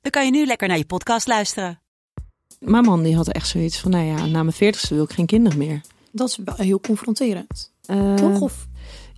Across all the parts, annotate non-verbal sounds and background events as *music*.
dan kan je nu lekker naar je podcast luisteren. Mijn man die had echt zoiets van, nou ja, na mijn veertigste wil ik geen kinderen meer. Dat is wel heel confronterend. Eh, Toch? Of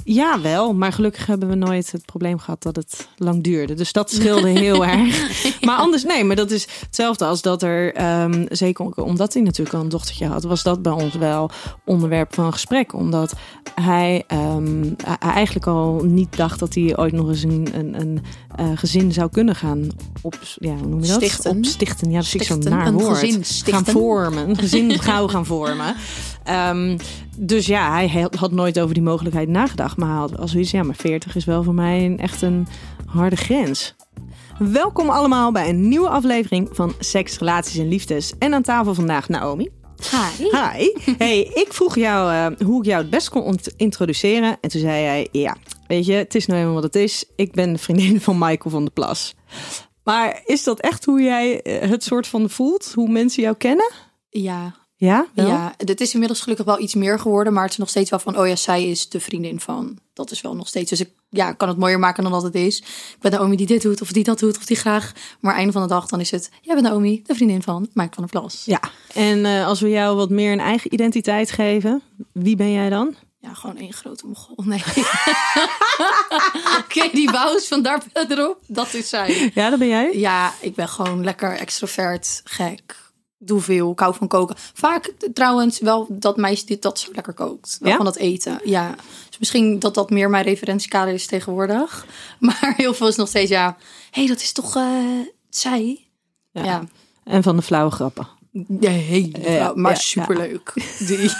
Ja, wel. Maar gelukkig hebben we nooit het probleem gehad dat het lang duurde. Dus dat scheelde heel *laughs* erg. Maar anders, nee, maar dat is hetzelfde als dat er, ehm, zeker omdat hij natuurlijk al een dochtertje had, was dat bij ons wel onderwerp van gesprek. Omdat hij, ehm, hij eigenlijk al niet dacht dat hij ooit nog eens een, een, een eh, gezin zou kunnen gaan op, ja, hoe noem je dat? Stichten. Op stichten. Ja, dat is zo'n Stichten, naar woord. gezin Gaan stichten. vormen. Een gezin gauw gaan vormen. *laughs* Ehm, dus ja, hij had- nooit over die mogelijkheid nagedacht. Maar hij had als zoiets, ja, maar 40 is wel voor mij een, echt een harde grens. Welkom allemaal bij een nieuwe aflevering van Seks, Relaties en Liefdes. En aan tafel vandaag Naomi. Hi. Hi. Hey, ik vroeg jou eh, hoe ik jou het best kon introduceren. En toen zei jij, ja, weet je, het is nou eenmaal wat het is. Ik ben de vriendin van Michael van der Plas. Maar is dat echt hoe jij eh, het soort van voelt? Hoe mensen jou kennen? Ja, Ja? Wel? ja, dit is inmiddels gelukkig wel iets meer geworden, maar het is nog steeds wel van, oh ja, zij is de vriendin van. Dat is wel nog steeds. Dus ik ja, kan het mooier maken dan dat het is. Ik ben Naomi die dit doet, of die dat doet, of die graag. Maar einde van de dag, dan is het, jij bent Naomi, de vriendin van Mike van der Plas. Ja, en eh, als we jou wat meer een eigen identiteit geven, wie ben jij dan? Ja, gewoon één grote mogol. Nee. *laughs* Oké, die bouws van daar verderop, *laughs* dat is zij. Ja, dat ben jij. Ja, ik ben gewoon lekker extrovert, gek. Doe veel, ik hou van koken. Vaak trouwens wel dat meisje dit dat zo lekker kookt. Wel Ja? van dat eten, ja. Dus misschien dat dat meer mijn referentiekader is tegenwoordig. *laughs* Maar heel veel is nog steeds, ja... Hé, hey, dat is toch eh, zij? Ja. Ja. En van de flauwe grappen. Ja, hele vrouw, maar superleuk. *laughs* Die,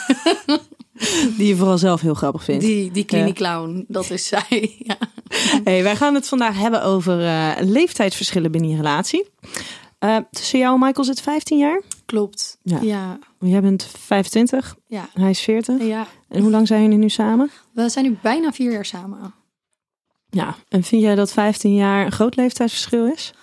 *laughs* Die je vooral zelf heel grappig vindt. die, die klinieclown, dat is zij. Ja. Hey, wij gaan het vandaag hebben over eh, leeftijdsverschillen binnen je relatie. Eh, tussen jou en Michael zit 15 jaar. Klopt. Ja. Ja. Jij bent 25, ja. hij is 40. ja. En hoe lang zijn jullie nu samen? We zijn nu bijna vier jaar samen. Ja. En vind jij dat 15 jaar een groot leeftijdsverschil is?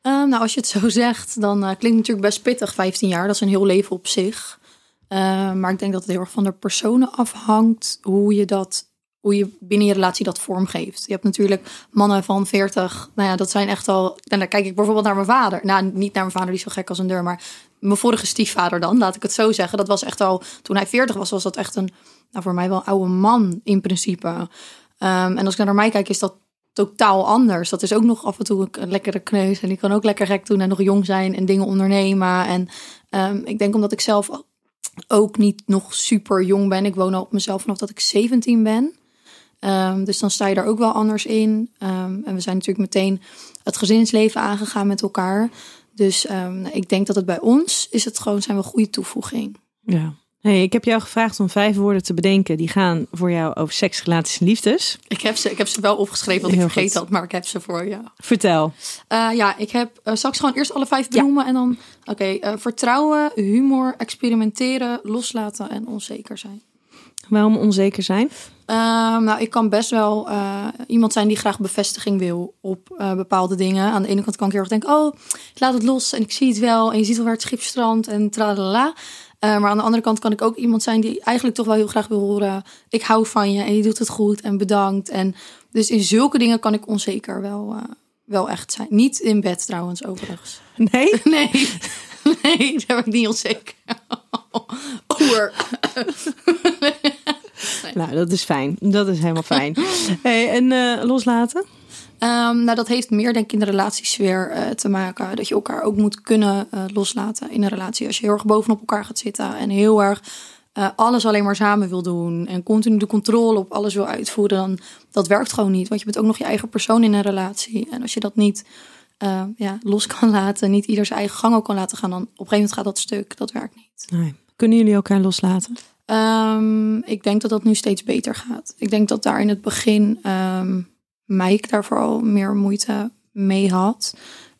Ehm, nou, als je het zo zegt, dan eh, klinkt het natuurlijk best pittig, 15 jaar. Dat is een heel leven op zich. Ehm, maar ik denk dat het heel erg van de personen afhangt hoe je dat, hoe je binnen je relatie dat vormgeeft. Je hebt natuurlijk mannen van 40. Nou ja, dat zijn echt al. En dan kijk ik bijvoorbeeld naar mijn vader. Nou, niet naar mijn vader, die zo gek als een deur, maar mijn vorige stiefvader dan, laat ik het zo zeggen. Dat was echt al, toen hij 40 was, was dat echt een, nou voor mij wel een oude man in principe. Ehm, en als ik naar mij kijk, is dat totaal anders. Dat is ook nog af en toe een lekkere kneus. En die kan ook lekker gek doen en nog jong zijn en dingen ondernemen. En ehm, ik denk omdat ik zelf ook niet nog super jong ben. Ik woon al op mezelf vanaf dat ik 17 ben. Ehm, dus dan sta je daar ook wel anders in. Ehm, en we zijn natuurlijk meteen het gezinsleven aangegaan met elkaar. Dus ehm, ik denk dat het bij ons is het gewoon zijn we een goede toevoeging. Ja. Hey, ik heb jou gevraagd om vijf woorden te bedenken die gaan voor jou over seks, relaties en liefdes. Ik heb ze, ik heb ze wel opgeschreven, want ik Heel vergeet goed. dat, maar ik heb ze voor je. Vertel. Eh, ja, ik heb uh, straks gewoon eerst alle vijf benoemen en dan... Oké, eh, vertrouwen, humor, experimenteren, loslaten en onzeker zijn. Waarom onzeker zijn? Ehm, nou, ik kan best wel eh, iemand zijn die graag bevestiging wil op eh, bepaalde dingen. Aan de ene kant kan ik heel erg denken, oh, ik laat het los en ik zie het wel. En je ziet wel waar het schip strandt en tralala. Uh, maar aan de andere kant kan ik ook iemand zijn die eigenlijk toch wel heel graag wil horen. Ik hou van je en je doet het goed en bedankt. En dus in zulke dingen kan ik onzeker wel, wel echt zijn. Niet in bed trouwens, overigens. *laughs* Nee? *laughs* Nee, nee, daar ben ik niet onzeker. *laughs* Oer. *laughs* Nou, dat is fijn. Dat is helemaal fijn. hey, en uh, loslaten? Um, nou, dat heeft meer denk ik in de relatiesfeer uh, te maken. Dat je elkaar ook moet kunnen uh, loslaten in een relatie. Als je heel erg bovenop elkaar gaat zitten en heel erg uh, alles alleen maar samen wil doen. En continu de controle op alles wil uitvoeren. Dan dat werkt gewoon niet. Want je bent ook nog je eigen persoon in een relatie. En als je dat niet ja, los kan laten. Niet ieder zijn eigen gang ook kan laten gaan. Dan op een gegeven moment gaat dat stuk. Dat werkt niet. Nee. Kunnen jullie elkaar loslaten? Um, ik denk dat dat nu steeds beter gaat. Ik denk dat daar in het begin... Um, Mike daar vooral meer moeite mee had.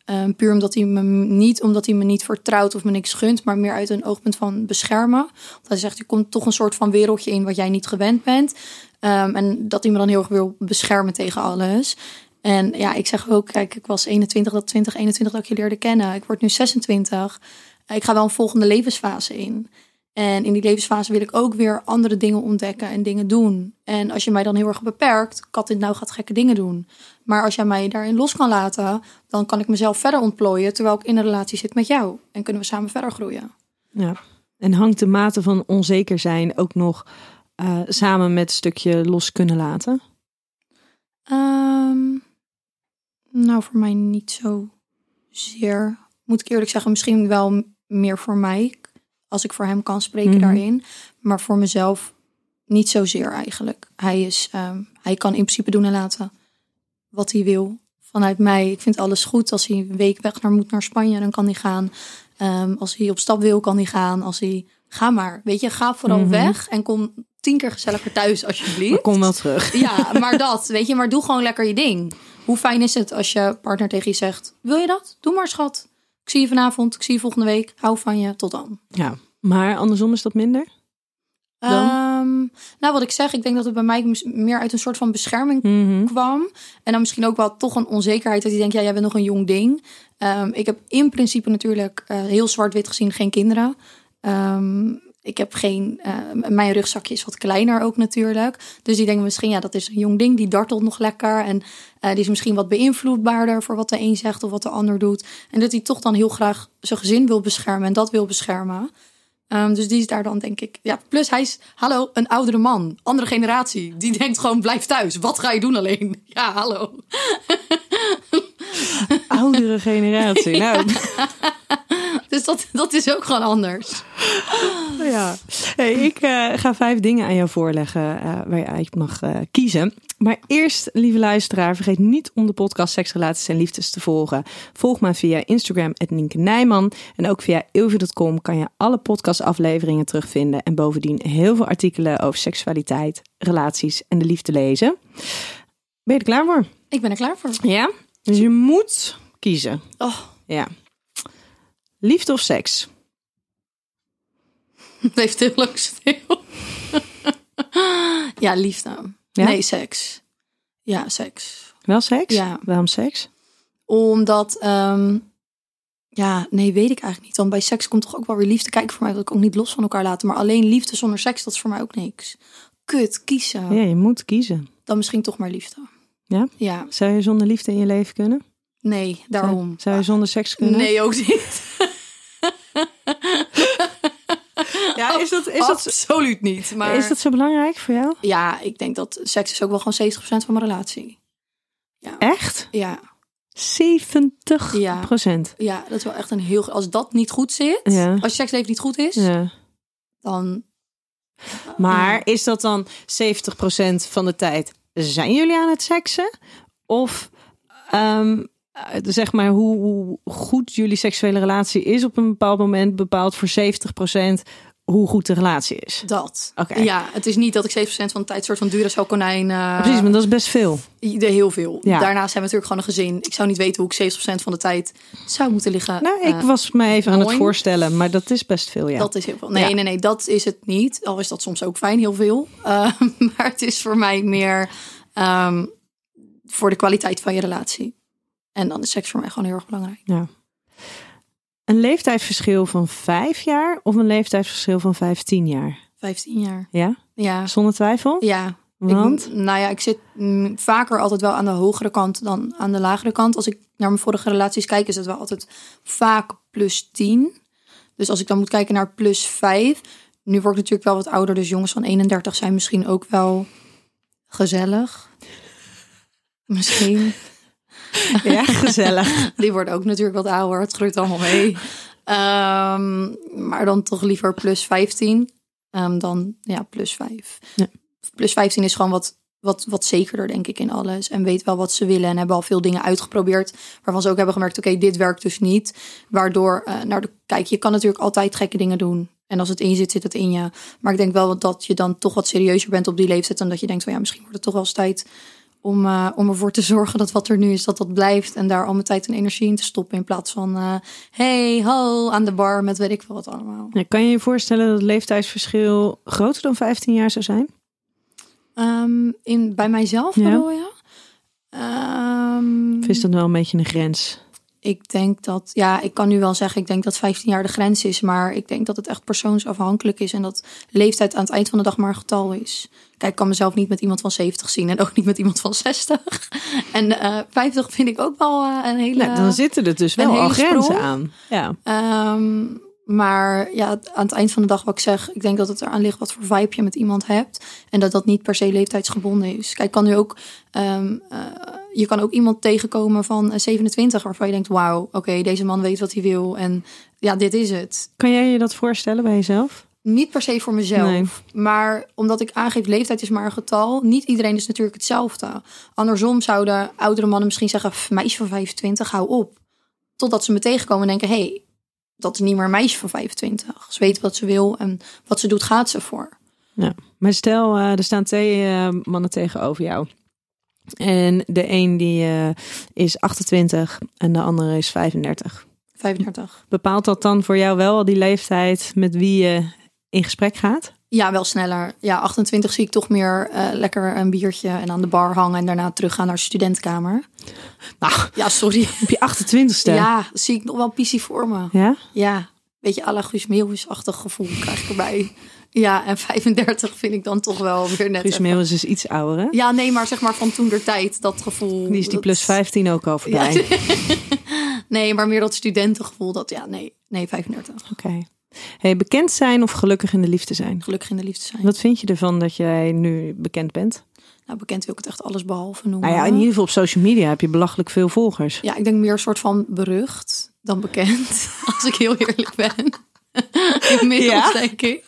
Ehm, puur omdat hij me niet, omdat hij me niet vertrouwt of me niks gunt, maar meer uit een oogpunt van beschermen. Want hij zegt, je komt toch een soort van wereldje in wat jij niet gewend bent. Ehm, en dat hij me dan heel erg wil beschermen tegen alles. En ja, ik zeg ook, kijk, ik was 21, dat 20, 21 dat ik je leerde kennen. Ik word nu 26. Ik ga wel een volgende levensfase in. En in die levensfase wil ik ook weer andere dingen ontdekken en dingen doen. En als je mij dan heel erg beperkt, kat dit nou gaat gekke dingen doen. Maar als jij mij daarin los kan laten, dan kan ik mezelf verder ontplooien terwijl ik in een relatie zit met jou. En kunnen we samen verder groeien. Ja. En hangt de mate van onzeker zijn ook nog uh, samen met een stukje los kunnen laten? Um, nou, voor mij niet zo zeer. Moet ik eerlijk zeggen, misschien wel meer voor mij. Als ik voor hem kan spreken mm -hmm. daarin. Maar voor mezelf niet zozeer eigenlijk. Hij, is, um, hij kan in principe doen en laten wat hij wil. Vanuit mij. Ik vind alles goed. Als hij een week weg naar moet naar Spanje, dan kan hij gaan. Um, als hij op stap wil, kan hij gaan. Als hij. Ga maar. Weet je, ga vooral mm -hmm. weg en kom tien keer gezelliger thuis, alsjeblieft. Maar kom wel terug. Ja, *laughs* maar dat, weet je, maar doe gewoon lekker je ding. Hoe fijn is het als je partner tegen je zegt: Wil je dat? Doe maar, schat. Ik zie je vanavond, ik zie je volgende week. Hou van je, tot dan. Ja, maar andersom is dat minder? Um, nou, wat ik zeg, ik denk dat het bij mij meer uit een soort van bescherming mm -hmm. kwam. En dan misschien ook wel toch een onzekerheid dat je denkt, ja, jij bent nog een jong ding. Um, ik heb in principe natuurlijk uh, heel zwart-wit gezien geen kinderen. Um, ik heb geen, uh, mijn rugzakje is wat kleiner ook natuurlijk. Dus die denken misschien, ja, dat is een jong ding, die dartelt nog lekker. En uh, die is misschien wat beïnvloedbaarder voor wat de een zegt of wat de ander doet. En dat hij toch dan heel graag zijn gezin wil beschermen en dat wil beschermen. Um, dus die is daar dan denk ik. Ja, plus hij is, hallo, een oudere man, andere generatie. Die denkt gewoon, blijf thuis. Wat ga je doen alleen? *laughs* Ja, hallo. *laughs* Oudere generatie, *laughs* nou. Dus dat, dat is ook gewoon anders. Ja, hey, ik uh, ga vijf dingen aan jou voorleggen uh, waar je uit mag uh, kiezen. Maar eerst, lieve luisteraar, vergeet niet om de podcast Seks, Relaties en Liefdes te volgen. Volg me via Instagram, Nienke Nijman. En ook via ilvi.com kan je alle podcastafleveringen terugvinden. En bovendien heel veel artikelen over seksualiteit, relaties en de liefde lezen. Ben je er klaar voor? Ik ben er klaar voor. Ja? Dus je moet kiezen. Oh. Ja. Liefde of seks? *laughs* Het heeft heel lang stil. *laughs* ja, liefde. Ja? Nee, seks. Ja, seks. Wel seks? Ja. Waarom seks? Omdat, um, ja, nee, weet ik eigenlijk niet. Want bij seks komt toch ook wel weer liefde. Kijk, voor mij dat ik ook niet los van elkaar laten. Maar alleen liefde zonder seks, dat is voor mij ook niks. Kut, kiezen. Ja, je moet kiezen. Dan misschien toch maar liefde. Ja? Ja. Zou je zonder liefde in je leven kunnen? Nee, daarom. Zou, zou je zonder seks kunnen? Nee, ook niet. *laughs* Ja, is dat, is dat absoluut niet. Maar is dat zo belangrijk voor jou? Ja, ik denk dat seks is ook wel gewoon 70% van mijn relatie. Ja. Echt? Ja. 70 ja. procent. Ja, dat is wel echt een heel. Als dat niet goed zit, ja. als je seksleven niet goed is, ja. dan. Maar is dat dan 70 procent van de tijd? Zijn jullie aan het seksen? Of um, zeg maar hoe, hoe, goed jullie seksuele relatie is op een bepaald moment bepaalt voor 70% hoe goed de relatie is. Dat. Oké. Ja, het is niet dat ik 7% van de tijd soort van Duracell konijn. Uh, Precies, maar dat is best veel. Heel veel. Ja. Daarnaast hebben we natuurlijk gewoon een gezin. Ik zou niet weten hoe ik 70% van de tijd zou moeten liggen. Nou, ik uh, was me even aan het voorstellen, maar dat is best veel, ja. Dat is heel veel. Nee, ja. nee, nee, dat is het niet. Al is dat soms ook fijn, heel veel. Uh, *laughs* maar het is voor mij meer um, voor de kwaliteit van je relatie. En dan is seks voor mij gewoon heel erg belangrijk. Ja. Een leeftijdsverschil van vijf jaar of een leeftijdsverschil van vijftien jaar? Vijftien jaar. Ja? Ja. Zonder twijfel? Ja. Want? Ik, nou ja, ik zit vaker altijd wel aan de hogere kant dan aan de lagere kant. Als ik naar mijn vorige relaties kijk, is het wel altijd vaak plus tien. Dus als ik dan moet kijken naar plus vijf. Nu word ik natuurlijk wel wat ouder, dus jongens van 31 zijn misschien ook wel gezellig. Misschien. *laughs* Ja, gezellig. Die worden ook natuurlijk wat ouder. Het groeit allemaal mee. Um, maar dan toch liever plus 15 um, dan ja, plus 5. Ja. Plus 15 is gewoon wat, wat, wat zekerder, denk ik, in alles. En weet wel wat ze willen. En hebben al veel dingen uitgeprobeerd. Waarvan ze ook hebben gemerkt: oké, okay, dit werkt dus niet. Waardoor, uh, nou, de, kijk, je kan natuurlijk altijd gekke dingen doen. En als het in je zit, zit het in je. Maar ik denk wel dat je dan toch wat serieuzer bent op die leeftijd. En dat je denkt: van ja, misschien wordt het toch wel eens tijd om, uh, om ervoor te zorgen dat wat er nu is, dat dat blijft. En daar al mijn tijd en energie in te stoppen. In plaats van, uh, hey, ho, aan de bar met weet ik veel wat allemaal. Ja, kan je je voorstellen dat het leeftijdsverschil groter dan 15 jaar zou zijn? Um, in, bij mijzelf Ja. bedoel je? Um, is dat wel een beetje een grens? Ik denk dat, ja, ik kan nu wel zeggen, ik denk dat 15 jaar de grens is. Maar ik denk dat het echt persoonsafhankelijk is. En dat leeftijd aan het eind van de dag maar een getal is. Kijk, ik kan mezelf niet met iemand van 70 zien. En ook niet met iemand van 60. *laughs* En eh 50 vind ik ook wel eh, een hele... Nou, dan zitten er dus wel al grenzen sprong. aan. Ja. Ehm, maar ja, aan het eind van de dag wat ik zeg, ik denk dat het eraan ligt wat voor vibe je met iemand hebt. En dat dat niet per se leeftijdsgebonden is. Kijk, kan nu ook, ehm, eh, je kan ook iemand tegenkomen van eh, 27 waarvan je denkt, wauw, oké, deze man weet wat hij wil. En ja, dit is het. Kan jij je dat voorstellen bij jezelf? Niet per se voor mezelf, Nee. maar omdat ik aangeef leeftijd is maar een getal. Niet iedereen is natuurlijk hetzelfde. Andersom zouden oudere mannen misschien zeggen, "Pff, meisje van 25, hou op. Totdat ze me tegenkomen en denken, hé, hey, dat is niet meer een meisje van 25. Ze weet wat ze wil en wat ze doet, gaat ze voor. Ja. Maar stel, eh, er staan twee eh, mannen tegenover jou. En de een die eh, is 28 en de andere is 35. 35. Bepaalt dat dan voor jou wel die leeftijd met wie je in gesprek gaat? Ja, wel sneller. Ja, 28 zie ik toch meer eh, lekker een biertje en aan de bar hangen en daarna teruggaan naar de studentenkamer. Nou, *laughs* Ja, sorry. op je 28ste. Ja, zie ik nog wel pissie voor me. Ja? Ja, beetje à la Guus Meeuwis-achtig gevoel krijg ik erbij. Ja, en 35 vind ik dan toch wel weer net Guus Meeuwis is iets ouder, hè? Ja, nee, maar zeg maar van toen der tijd, dat gevoel. Die is die dat- plus 15 ook al voorbij. Ja. *laughs* Nee, maar meer dat studentengevoel, dat ja, nee, nee, 35. Oké. Hey, bekend zijn of gelukkig in de liefde zijn? Gelukkig in de liefde zijn. Wat vind je ervan dat jij nu bekend bent? Nou, bekend wil ik het echt alles behalve noemen. Nou ja, in ieder geval op social media heb je belachelijk veel volgers. Ja, ik denk meer een soort van berucht dan bekend. *laughs* Als ik heel eerlijk ben. *laughs* Inmiddels Ja? denk ik.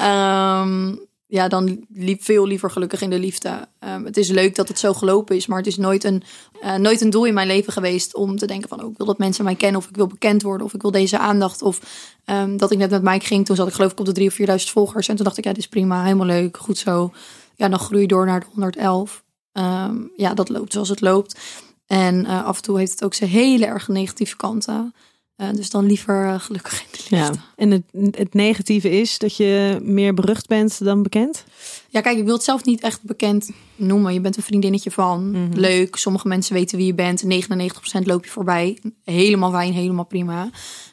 Ehm, ja, dan liep veel liever gelukkig in de liefde. Ehm, het is leuk dat het zo gelopen is, maar het is nooit een, eh, nooit een doel in mijn leven geweest om te denken van, oh, ik wil dat mensen mij kennen of ik wil bekend worden of ik wil deze aandacht. Of ehm, dat ik net met Mike ging, toen zat ik geloof ik op de 3.000 of 4.000 volgers. En toen dacht ik, ja, dit is prima, helemaal leuk, goed zo. Ja, dan groei door naar de 111. Ehm, ja, dat loopt zoals het loopt. En eh, af en toe heeft het ook zijn hele erg negatieve kanten. Eh, dus dan liever eh, gelukkig in de liefde. Ja. Ja. En het, het negatieve is dat je meer berucht bent dan bekend? kijk, ik wil het zelf niet echt bekend noemen. Je bent een vriendinnetje van. Mhm. Leuk. Sommige mensen weten wie je bent. 99% loop je voorbij. Helemaal fijn, helemaal prima.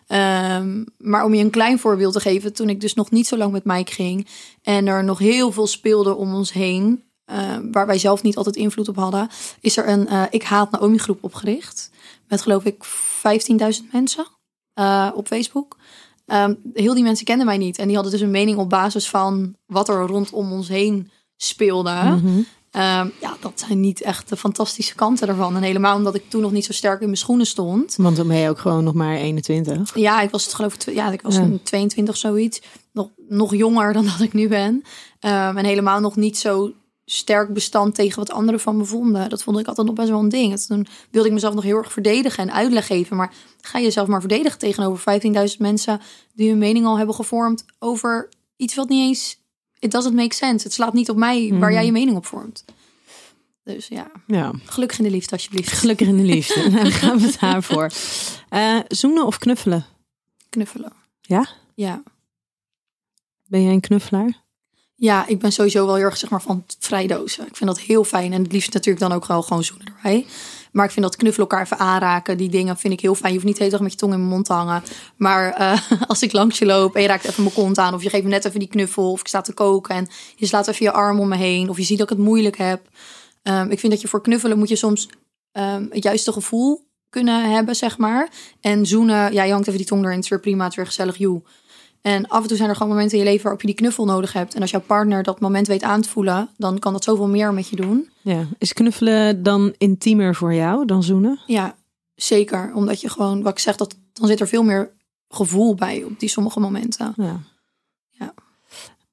Ehm, maar om je een klein voorbeeld te geven. Toen ik dus nog niet zo lang met Mike ging. En er nog heel veel speelde om ons heen. eh, waar wij zelf niet altijd invloed op hadden. Is er een Ik Haat Naomi groep opgericht. Met geloof ik 15.000 mensen eh, op Facebook. Ehm, heel die mensen kenden mij niet. En die hadden dus een mening op basis van wat er rondom ons heen speelde. Mhm. Ehm, ja, dat zijn niet echt de fantastische kanten ervan. En helemaal omdat ik toen nog niet zo sterk in mijn schoenen stond. Want dan ben je ook gewoon nog maar 21. Ja, ik was het geloof ik, ja, ik was Ja. een 22 zoiets. Nog, nog jonger dan *laughs* dat ik nu ben. Ehm, en helemaal nog niet zo sterk bestand tegen wat anderen van me vonden. Dat vond ik altijd nog best wel een ding. En Toen wilde ik mezelf nog heel erg verdedigen en uitleg geven. Maar ga je jezelf maar verdedigen tegenover 15.000 mensen die hun mening al hebben gevormd over iets wat niet eens... It doesn't make sense. Het slaat niet op mij waar Mhm. jij je mening op vormt. Dus ja, Ja, gelukkig in de liefde alsjeblieft. gelukkig in de liefde. *laughs* *laughs* Dan gaan we het daarvoor. Eh, zoenen of knuffelen? Knuffelen. Ja? Ja. Ben jij een knuffelaar? Ja, ik ben sowieso wel heel erg zeg maar, van vrijdozen. Ik vind dat heel fijn. En het liefst natuurlijk dan ook wel gewoon zoenen erbij. Maar ik vind dat knuffelen elkaar even aanraken, die dingen vind ik heel fijn. Je hoeft niet de hele dag met je tong in mijn mond te hangen. Maar eh, *laughs* als ik langs je loop en je raakt even mijn kont aan... of je geeft me net even die knuffel of ik sta te koken... en je slaat even je arm om me heen... of je ziet dat ik het moeilijk heb. Ehm, ik vind dat je voor knuffelen moet je soms ehm, het juiste gevoel kunnen hebben, zeg maar. En zoenen, ja, je hangt even die tong erin, het is weer prima, het is weer gezellig, joe. En af en toe zijn er gewoon momenten in je leven waarop je die knuffel nodig hebt. En als jouw partner dat moment weet aan te voelen, dan kan dat zoveel meer met je doen. Ja. Is knuffelen dan intiemer voor jou dan zoenen? Ja, zeker. Omdat je gewoon, wat ik zeg, dat, dan zit er veel meer gevoel bij op die sommige momenten. Ja. Ja.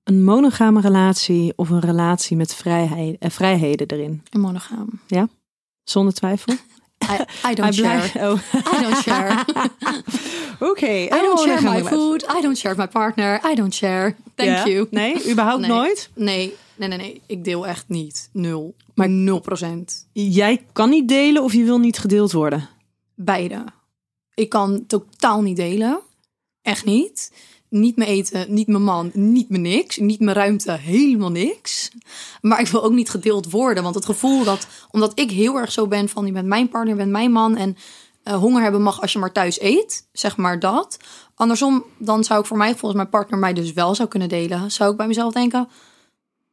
Een monogame relatie of een relatie met vrijheid, eh, vrijheden erin? En monogaam. Zonder twijfel? I, I don't *laughs* I share. Oh. *laughs* I don't share. *laughs* Oké. I don't share my food. I don't share my partner. I don't share. Thank you. Nee, überhaupt Nee. nooit? Nee, nee, nee, nee. Ik deel echt niet. Nul. Maar 0%. Jij kan niet delen of je wil niet gedeeld worden? Beide. Ik kan totaal niet delen. Echt niet. Niet mijn eten, niet mijn man, niet mijn niks. Niet mijn ruimte, helemaal niks. Maar ik wil ook niet gedeeld worden. Want het gevoel dat, omdat ik heel erg zo ben van... je bent mijn partner, je bent mijn man... en eh, honger hebben mag als je maar thuis eet. Zeg maar dat. Andersom, dan zou ik voor mij, volgens mijn partner mij dus wel zou kunnen delen. Zou ik bij mezelf denken...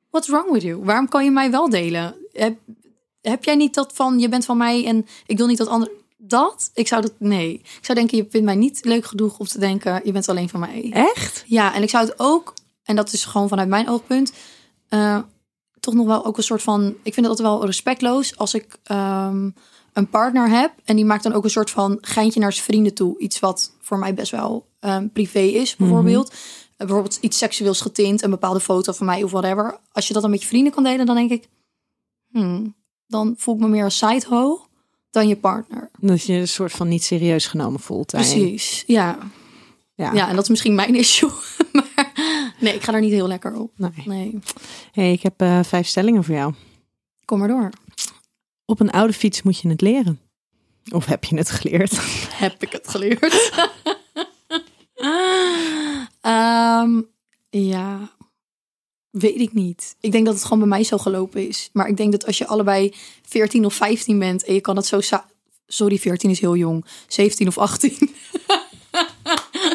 What's wrong with you? Waarom kan je mij wel delen? Heb, heb jij niet dat van, je bent van mij en ik wil niet dat anderen... Dat? Ik zou dat, nee. Ik zou denken, je vindt mij niet leuk genoeg om te denken, je bent alleen van mij. Echt? Ja, en ik zou het ook, en dat is gewoon vanuit mijn oogpunt, eh, toch nog wel ook een soort van, ik vind het altijd wel respectloos als ik ehm, een partner heb en die maakt dan ook een soort van geintje naar zijn vrienden toe. Iets wat voor mij best wel ehm, privé is, bijvoorbeeld. Eh, bijvoorbeeld iets seksueels getint, een bepaalde foto van mij of whatever. Als je dat dan met je vrienden kan delen, dan denk ik, hmm, dan voel ik me meer als sideho dan je partner. Dat je een soort van niet serieus genomen voelt. Precies, ja. Ja. Ja, en dat is misschien mijn *laughs* issue. maar nee, ik ga er niet heel lekker op. Nee. Nee, Hey, ik heb eh, vijf stellingen voor jou. kom maar door. Op een oude fiets moet je het leren. Of heb je het geleerd? *laughs* Heb ik het geleerd? *laughs* Ehm, ja, weet ik niet. Ik denk dat het gewoon bij mij zo gelopen is. Maar ik denk dat als je allebei 14 of 15 bent en je kan het zo... Sorry, 14 is heel jong. 17 of 18. *laughs*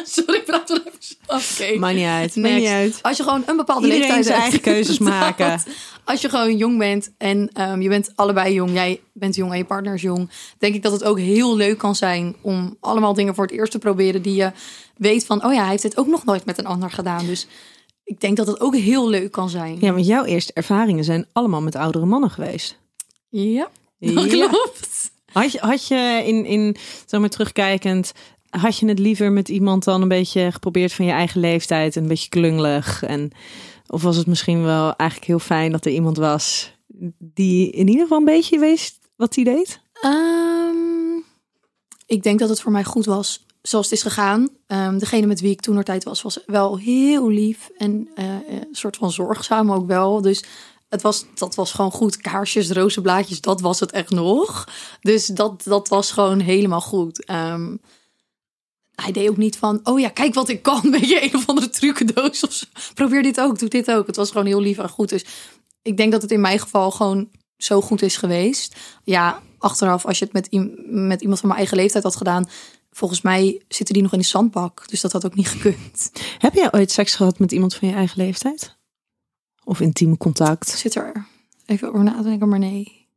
Sorry, ik praat wel even... Oké. Maakt niet uit. Maakt niet uit. Als je gewoon een bepaalde Iedereen leeftijd zijn eigen keuzes *laughs* maken. Als je gewoon jong bent en ehm, je bent allebei jong, jij bent jong en je partner is jong, denk ik dat het ook heel leuk kan zijn om allemaal dingen voor het eerst te proberen die je weet van, oh ja, hij heeft dit ook nog nooit met een ander gedaan. Dus ik denk dat het ook heel leuk kan zijn. Ja, want jouw eerste ervaringen zijn allemaal met oudere mannen geweest. Ja, dat Ja. klopt. Had je, had je in, in, zeg maar terugkijkend, had je het liever met iemand dan een beetje geprobeerd van je eigen leeftijd, en een beetje klungelig? En, of was het misschien wel eigenlijk heel fijn dat er iemand was die in ieder geval een beetje wist wat hij deed? Ehm, ik denk dat het voor mij goed was zoals het is gegaan. Ehm, degene met wie ik toen tijd was, was wel heel lief en eh, een soort van zorgzaam ook wel. Dus het was, dat was gewoon goed. Kaarsjes, rozenblaadjes, dat was het echt nog. Dus dat, dat was gewoon helemaal goed. Ehm, hij deed ook niet van, oh ja, kijk wat ik kan. *laughs* Weet je, een of andere trucendoos of zo. Probeer dit ook, doe dit ook. Het was gewoon heel lief en goed. Dus ik denk dat het in mijn geval gewoon zo goed is geweest. Ja, achteraf, als je het met, met iemand van mijn eigen leeftijd had gedaan... volgens mij zitten die nog in de zandbak. Dus dat had ook niet gekund. Heb jij ooit seks gehad met iemand van je eigen leeftijd? Of intiem contact? Zit er even over na te denken, maar nee.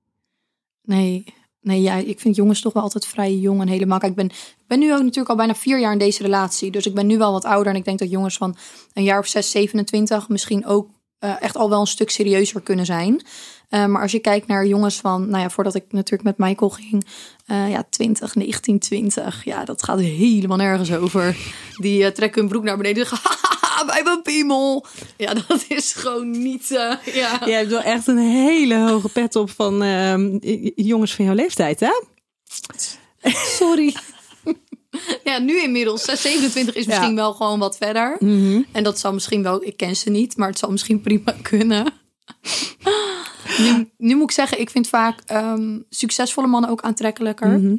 Nee, nee ja, ik vind jongens toch wel altijd vrij jong en helemaal. Kijk, ik ben, ben nu ook natuurlijk al bijna vier jaar in deze relatie. Dus ik ben nu wel wat ouder. En ik denk dat jongens van een jaar of 6, 27 misschien ook eh, echt al wel een stuk serieuzer kunnen zijn. Eh, maar als je kijkt naar jongens van, nou ja, voordat ik natuurlijk met Michael ging, eh, ja, 20, 19, 20, ja, dat gaat helemaal nergens over. Die trekken hun broek naar beneden en zeggen, hebben een piemel. Ja, dat is gewoon niet, eh, ja. Jij hebt wel echt een hele hoge pet op van ehm, jongens van jouw leeftijd, hè? Sorry. *laughs* *laughs* ja, nu inmiddels. 27 is misschien Ja. wel gewoon wat verder. En dat zal misschien wel, ik ken ze niet, maar het zal misschien prima *laughs* kunnen. nu, nu moet ik zeggen, ik vind vaak ehm, succesvolle mannen ook aantrekkelijker. Mhm.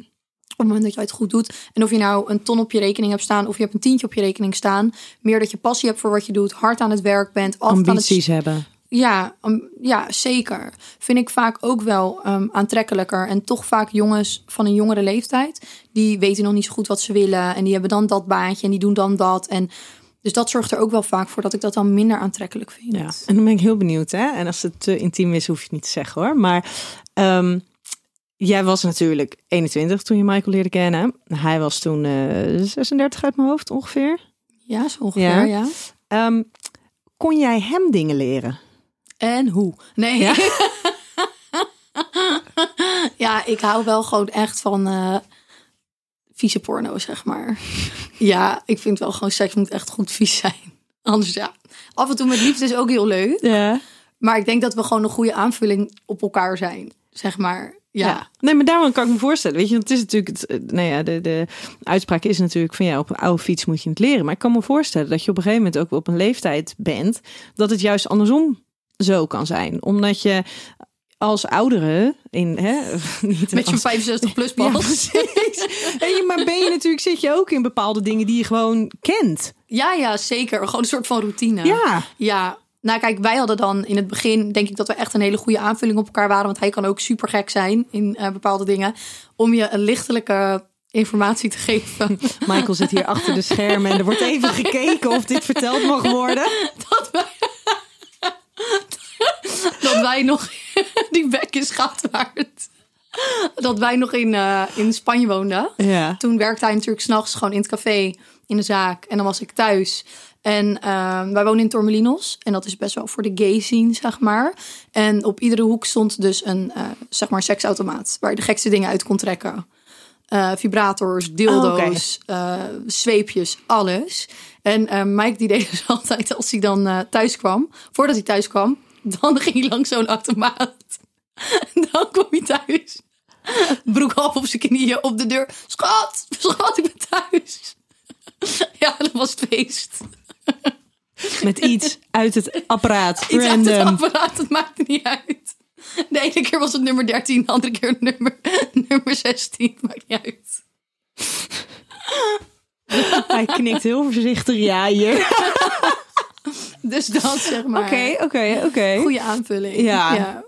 Op het moment dat jij het goed doet. En of je nou een ton op je rekening hebt staan of je hebt een tientje op je rekening staan. Meer dat je passie hebt voor wat je doet, hard aan het werk bent. Altijd aan het Ambities hebben. Ja, um, ja, zeker. Vind ik vaak ook wel um, aantrekkelijker. En toch vaak jongens van een jongere leeftijd. Die weten nog niet zo goed wat ze willen. En die hebben dan dat baantje en die doen dan dat. En dus dat zorgt er ook wel vaak voor dat ik dat dan minder aantrekkelijk vind. Ja, en dan ben ik heel benieuwd, hè? En als het te intiem is, hoef je het niet te zeggen hoor. Maar ehm, jij was natuurlijk 21 toen je Michael leerde kennen. Hij was toen eh 36 uit mijn hoofd ongeveer. Ja, zo ongeveer, Ja. ja. Ehm, kon jij hem dingen leren? En hoe? Nee. Ja? *laughs* Ja, ik hou wel gewoon echt van eh vieze porno, zeg maar. Ja, ik vind wel gewoon seks moet echt goed vies zijn. *laughs* Anders ja. Af en toe met liefde is ook heel leuk. Ja. Maar ik denk dat we gewoon een goede aanvulling op elkaar zijn. Zeg maar. Ja. Nee, maar daarom kan ik me voorstellen. Weet je, want het is natuurlijk, het, eh, nou ja, de, de uitspraak is natuurlijk van ja, op een oude fiets moet je het leren. Maar ik kan me voorstellen dat je op een gegeven moment ook op een leeftijd bent dat het juist andersom zo kan zijn. Omdat je als ouderen in hè, *laughs* niet Met je als- 65 plus *laughs* Ja, pas. maar ben je natuurlijk zit je ook in bepaalde dingen die je gewoon kent. Ja, ja, zeker. Gewoon een soort van routine. Ja. Ja, nou kijk, wij hadden dan in het begin, denk ik dat we echt een hele goede aanvulling op elkaar waren. Want hij kan ook super gek zijn in eh, bepaalde dingen. Om je een lichtelijke informatie te geven. *laughs* Michael zit hier achter de schermen en er wordt even gekeken of dit verteld mag worden. dat wij, *laughs* dat wij nog, die bek is waard. Dat wij nog in, eh, in Spanje woonden. Ja. Toen werkte hij natuurlijk s'nachts gewoon in het café, in de zaak. En dan was ik thuis. En ehm, wij wonen in Tormelinos. En dat is best wel voor de gay scene, zeg maar. En op iedere hoek stond dus een, eh, zeg maar, seksautomaat. Waar je de gekste dingen uit kon trekken. Eh, vibrators, dildo's, eh, zweepjes, alles. En eh, Mike die deed dus *laughs* altijd als hij dan eh, thuis kwam. Voordat hij thuis kwam, dan ging hij langs zo'n automaat. *laughs* Dan kwam hij thuis. Broek half op zijn knieën op de deur. Schat, schat, ik ben thuis. *laughs* Ja, dat was het feest. Met iets uit het apparaat. Iets uit het apparaat, dat maakte niet uit. De ene keer was het nummer 13, de andere keer nummer, nummer 16. Maakt niet uit. *laughs* Hij knikt heel voorzichtig ja hier. *laughs* Dus dat zeg maar. Oké, oké, oké. Goede aanvulling. Ja. Ja.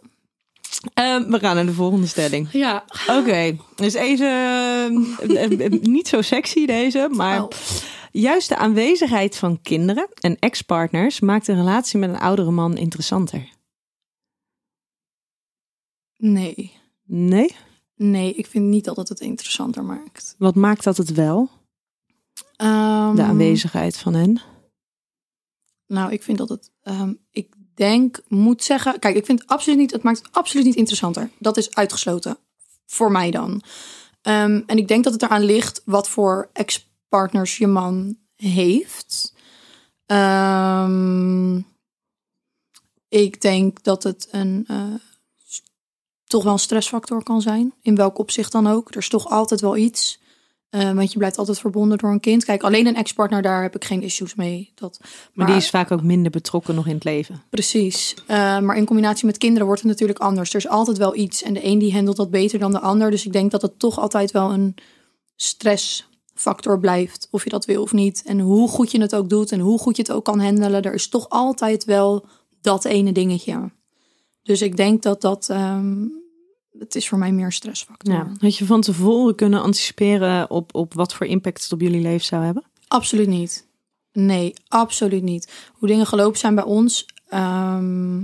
Ehm, We gaan naar de volgende stelling. ja. Oké, dus deze eh, eh, niet zo sexy deze, maar Oh. juist de aanwezigheid van kinderen en ex-partners maakt een relatie met een oudere man interessanter. Nee. Nee? Nee, ik vind niet dat het het interessanter maakt. Wat maakt dat het wel? Ehm, De aanwezigheid van hen? Nou, ik vind dat het. ehm, ik denk, moet zeggen. Kijk, ik vind het absoluut niet. Het maakt het absoluut niet interessanter. Dat is uitgesloten. Voor mij dan. Ehm, en ik denk dat het eraan ligt wat voor ex-partners je man heeft. Ehm, ik denk dat het een. eh, toch wel een stressfactor kan zijn. In welk opzicht dan ook. Er is toch altijd wel iets. Eh, want je blijft altijd verbonden door een kind. Kijk, alleen een ex-partner, daar heb ik geen issues mee. Dat, Maar die is vaak ook minder betrokken nog in het leven. Precies. Eh, maar in combinatie met kinderen wordt het natuurlijk anders. Er is altijd wel iets. En de een die handelt dat beter dan de ander. Dus ik denk dat het toch altijd wel een stressfactor blijft. Of je dat wil of niet. En hoe goed je het ook doet. En hoe goed je het ook kan handelen. Er is toch altijd wel dat ene dingetje. Dus ik denk dat dat... ehm, het is voor mij meer stressfactor. Ja. Had je van tevoren kunnen anticiperen op, op wat voor impact het op jullie leven zou hebben? Absoluut niet. Nee, absoluut niet. Hoe dingen gelopen zijn bij ons. ehm,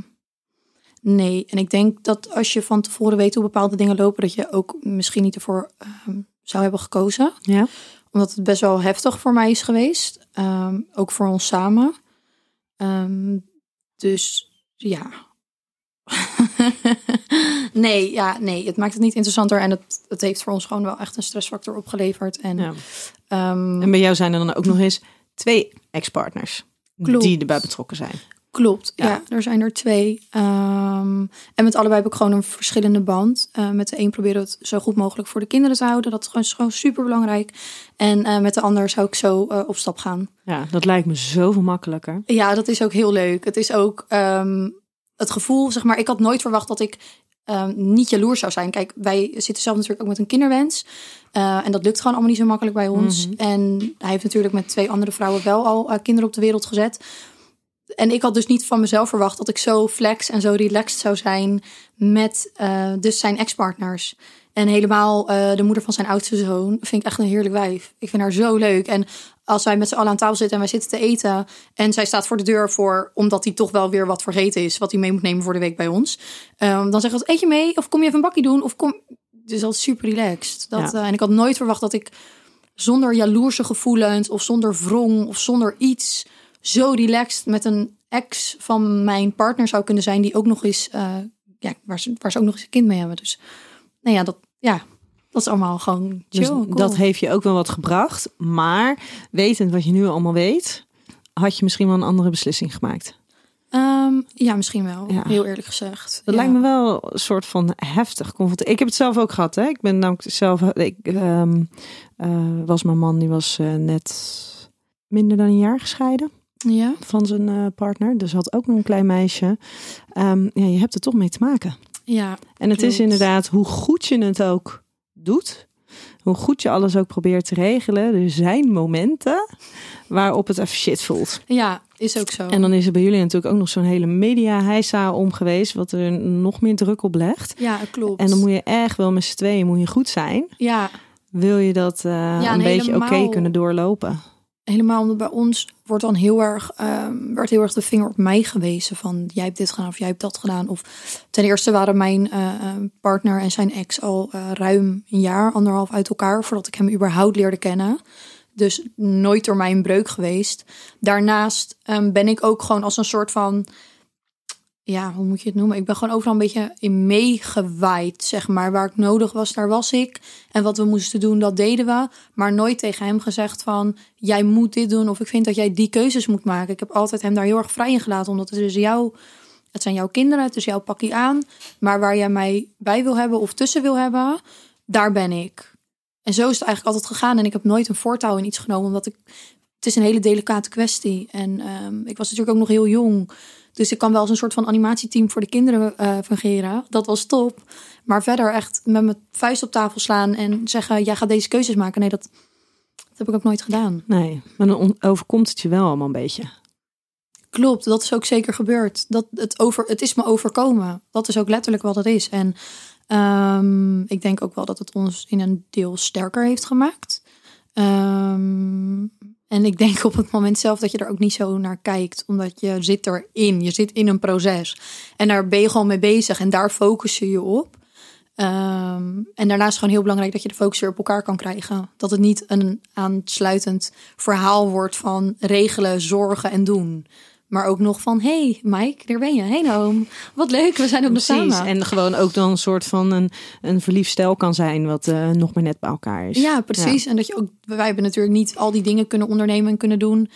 nee, en ik denk dat als je van tevoren weet hoe bepaalde dingen lopen, dat je ook misschien niet ervoor ehm, zou hebben gekozen. Ja. Omdat het best wel heftig voor mij is geweest. Ehm, ook voor ons samen. Dus ja. *laughs* nee, ja, nee, het maakt het niet interessanter. En het, het heeft voor ons gewoon wel echt een stressfactor opgeleverd. En ja. ehm, En bij jou zijn er dan ook nog eens twee ex-partners die erbij betrokken zijn. Klopt, Ja. ja. er zijn er twee. Ehm, en met allebei heb ik gewoon een verschillende band. Eh, met de een proberen we het zo goed mogelijk voor de kinderen te houden. Dat is gewoon, gewoon super belangrijk. En eh, met de ander zou ik zo eh, op stap gaan. Ja, dat lijkt me zoveel makkelijker. Ja, dat is ook heel leuk. Het is ook ehm, het gevoel, zeg maar, ik had nooit verwacht dat ik ehm, niet jaloers zou zijn. Kijk, wij zitten zelf natuurlijk ook met een kinderwens. Eh, en dat lukt gewoon allemaal niet zo makkelijk bij ons. Mhm. En hij heeft natuurlijk met twee andere vrouwen wel al eh, kinderen op de wereld gezet. En ik had dus niet van mezelf verwacht dat ik zo flex en zo relaxed zou zijn met eh, dus zijn ex-partners. En helemaal de moeder van zijn oudste zoon vind ik echt een heerlijk wijf. Ik vind haar zo leuk. En als wij met z'n allen aan tafel zitten en wij zitten te eten. En zij staat voor de deur voor, omdat hij toch wel weer wat vergeten is. Wat hij mee moet nemen voor de week bij ons. Ehm, dan zegt hij, eet je mee? Of kom je even een bakje doen? Of kom... Dus dat is super relaxed. Dat, Ja. eh, en ik had nooit verwacht dat ik zonder jaloerse gevoelens. Of zonder wrong. Of zonder iets zo relaxed met een ex van mijn partner zou kunnen zijn. Die ook nog eens, eh, ja, waar ze, waar ze ook nog eens een kind mee hebben. Dus nou ja, dat, ja, dat is allemaal gewoon Dus cool. dat heeft je ook wel wat gebracht. Maar wetend wat je nu allemaal weet, had je misschien wel een andere beslissing gemaakt. Ehm, ja, misschien wel. Ja. Heel eerlijk gezegd. Dat Ja. lijkt me wel een soort van heftig. Ik heb het zelf ook gehad. Hè? Ik ben namelijk zelf. Ik ehm, eh, was mijn man, die was eh, net minder dan een jaar gescheiden Ja, van zijn eh, partner. Dus had ook nog een klein meisje. Ehm, ja, je hebt er toch mee te maken. Ja, En het klopt. is inderdaad hoe goed je het ook doet, hoe goed je alles ook probeert te regelen. Er zijn momenten waarop het even shit voelt. Ja, is ook zo. En dan is er bij jullie natuurlijk ook nog zo'n hele media heisa om geweest, wat er nog meer druk op legt. ja, klopt. En dan moet je echt wel met z'n tweeën moet je goed zijn. Ja, Wil je dat eh, en een beetje oké kunnen doorlopen? Helemaal omdat bij ons wordt dan heel erg, ehm, werd heel erg de vinger op mij gewezen van jij hebt dit gedaan of jij hebt dat gedaan. Of ten eerste waren mijn eh, eh, partner en zijn ex al eh, ruim een jaar, anderhalf uit elkaar voordat ik hem überhaupt leerde kennen. Dus nooit door mij een breuk geweest. Daarnaast ehm, ben ik ook gewoon als een soort van, ja, hoe moet je het noemen? Ik ben gewoon overal een beetje in meegewaaid, zeg maar. Waar ik nodig was, daar was ik. En wat we moesten doen, dat deden we. Maar nooit tegen hem gezegd van, jij moet dit doen. Of ik vind dat jij die keuzes moet maken. Ik heb altijd hem daar heel erg vrij in gelaten. Omdat het is jouw, het zijn jouw kinderen, het is jouw pakje aan. Maar waar jij mij bij wil hebben of tussen wil hebben, daar ben ik. En zo is het eigenlijk altijd gegaan. En ik heb nooit een voortouw in iets genomen. Omdat ik, het is een hele delicate kwestie. En ehm, ik was natuurlijk ook nog heel jong. Dus ik kan wel als een soort van animatieteam voor de kinderen eh, fungeren. Dat was top. Maar verder echt met mijn vuist op tafel slaan en zeggen: jij gaat deze keuzes maken. Nee, dat, dat heb ik ook nooit gedaan. Nee, maar dan overkomt het je wel allemaal een beetje. Klopt, dat is ook zeker gebeurd. Dat het, over, het is me overkomen. Dat is ook letterlijk wat het is. En ehm, ik denk ook wel dat het ons in een deel sterker heeft gemaakt. Ehm, en ik denk op het moment zelf dat je er ook niet zo naar kijkt. Omdat je zit erin. Je zit in een proces. En daar ben je gewoon mee bezig. En daar focus je je op. Ehm, en daarnaast gewoon heel belangrijk dat je de focus weer op elkaar kan krijgen. Dat het niet een aansluitend verhaal wordt van regelen, zorgen en doen. Maar ook nog van, hey Mike, daar ben je. Hey Noam, wat leuk, we zijn ook nog samen. En gewoon ook dan een soort van een, een verliefd stel kan zijn, wat eh, nog maar net bij elkaar is. Ja, precies. En dat je ook, wij hebben natuurlijk niet al die dingen kunnen ondernemen en kunnen doen.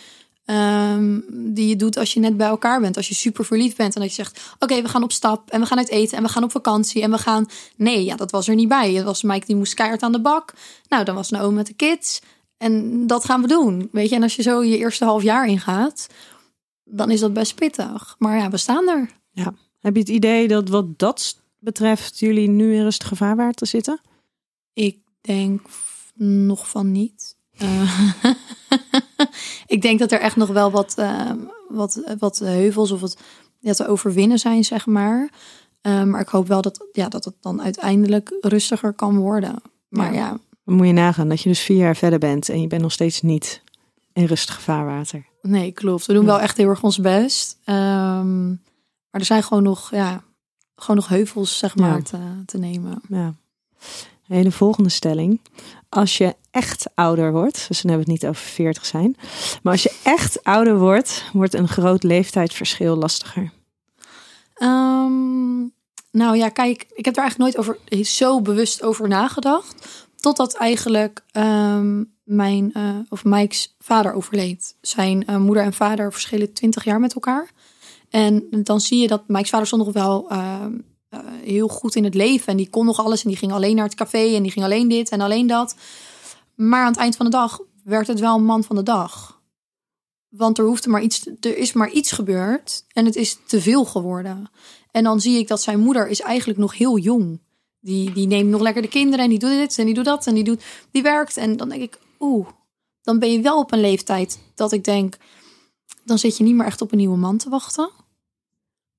ehm, die je doet als je net bij elkaar bent. Als je super verliefd bent en dat je zegt: Oké, we gaan op stap en we gaan uit eten en we gaan op vakantie en we gaan. Nee, ja, dat was er niet bij. Het was Mike die moest keihard aan de bak. Nou, dan was Naomi met de kids. En dat gaan we doen. Weet je, en als je zo je eerste half jaar ingaat, dan is dat best pittig. Maar ja, we staan er. Heb je het idee dat wat dat betreft jullie nu in rustige vaarwater zitten? Ik denk nog van niet. Eh, *laughs* ik denk dat er echt nog wel wat, eh, wat, wat heuvels of wat ja, te overwinnen zijn, zeg maar. Eh, maar ik hoop wel dat, ja, dat het dan uiteindelijk rustiger kan worden. Maar Ja. ja, Dan moet je nagaan dat je dus vier jaar verder bent en je bent nog steeds niet in rustige vaarwater. nee, klopt. We doen Ja. wel echt heel erg ons best. Ehm, maar er zijn gewoon nog, ja, gewoon nog heuvels, zeg maar, Ja. te, te nemen. Ja. De volgende stelling. Als je echt ouder wordt, dus dan hebben we het niet over 40 zijn, maar als je echt ouder wordt, wordt een groot leeftijdsverschil lastiger. Ehm, nou ja, kijk, ik heb er eigenlijk nooit over zo bewust over nagedacht. Totdat eigenlijk ehm, mijn eh, of Mike's vader overleed. Zijn eh, moeder en vader verschillen 20 jaar met elkaar. En dan zie je dat Mike's vader stond nog wel eh, heel goed in het leven. En die kon nog alles. En die ging alleen naar het café. En die ging alleen dit en alleen dat. Maar aan het eind van de dag werd het wel een man van de dag. Want er, hoeft maar iets, er is maar iets gebeurd en het is te veel geworden. En dan zie ik dat zijn moeder is eigenlijk nog heel jong. Die, die neemt nog lekker de kinderen en die doet dit en die doet dat en die, doet, die werkt. En dan denk ik, oeh, dan ben je wel op een leeftijd dat ik denk, dan zit je niet meer echt op een nieuwe man te wachten.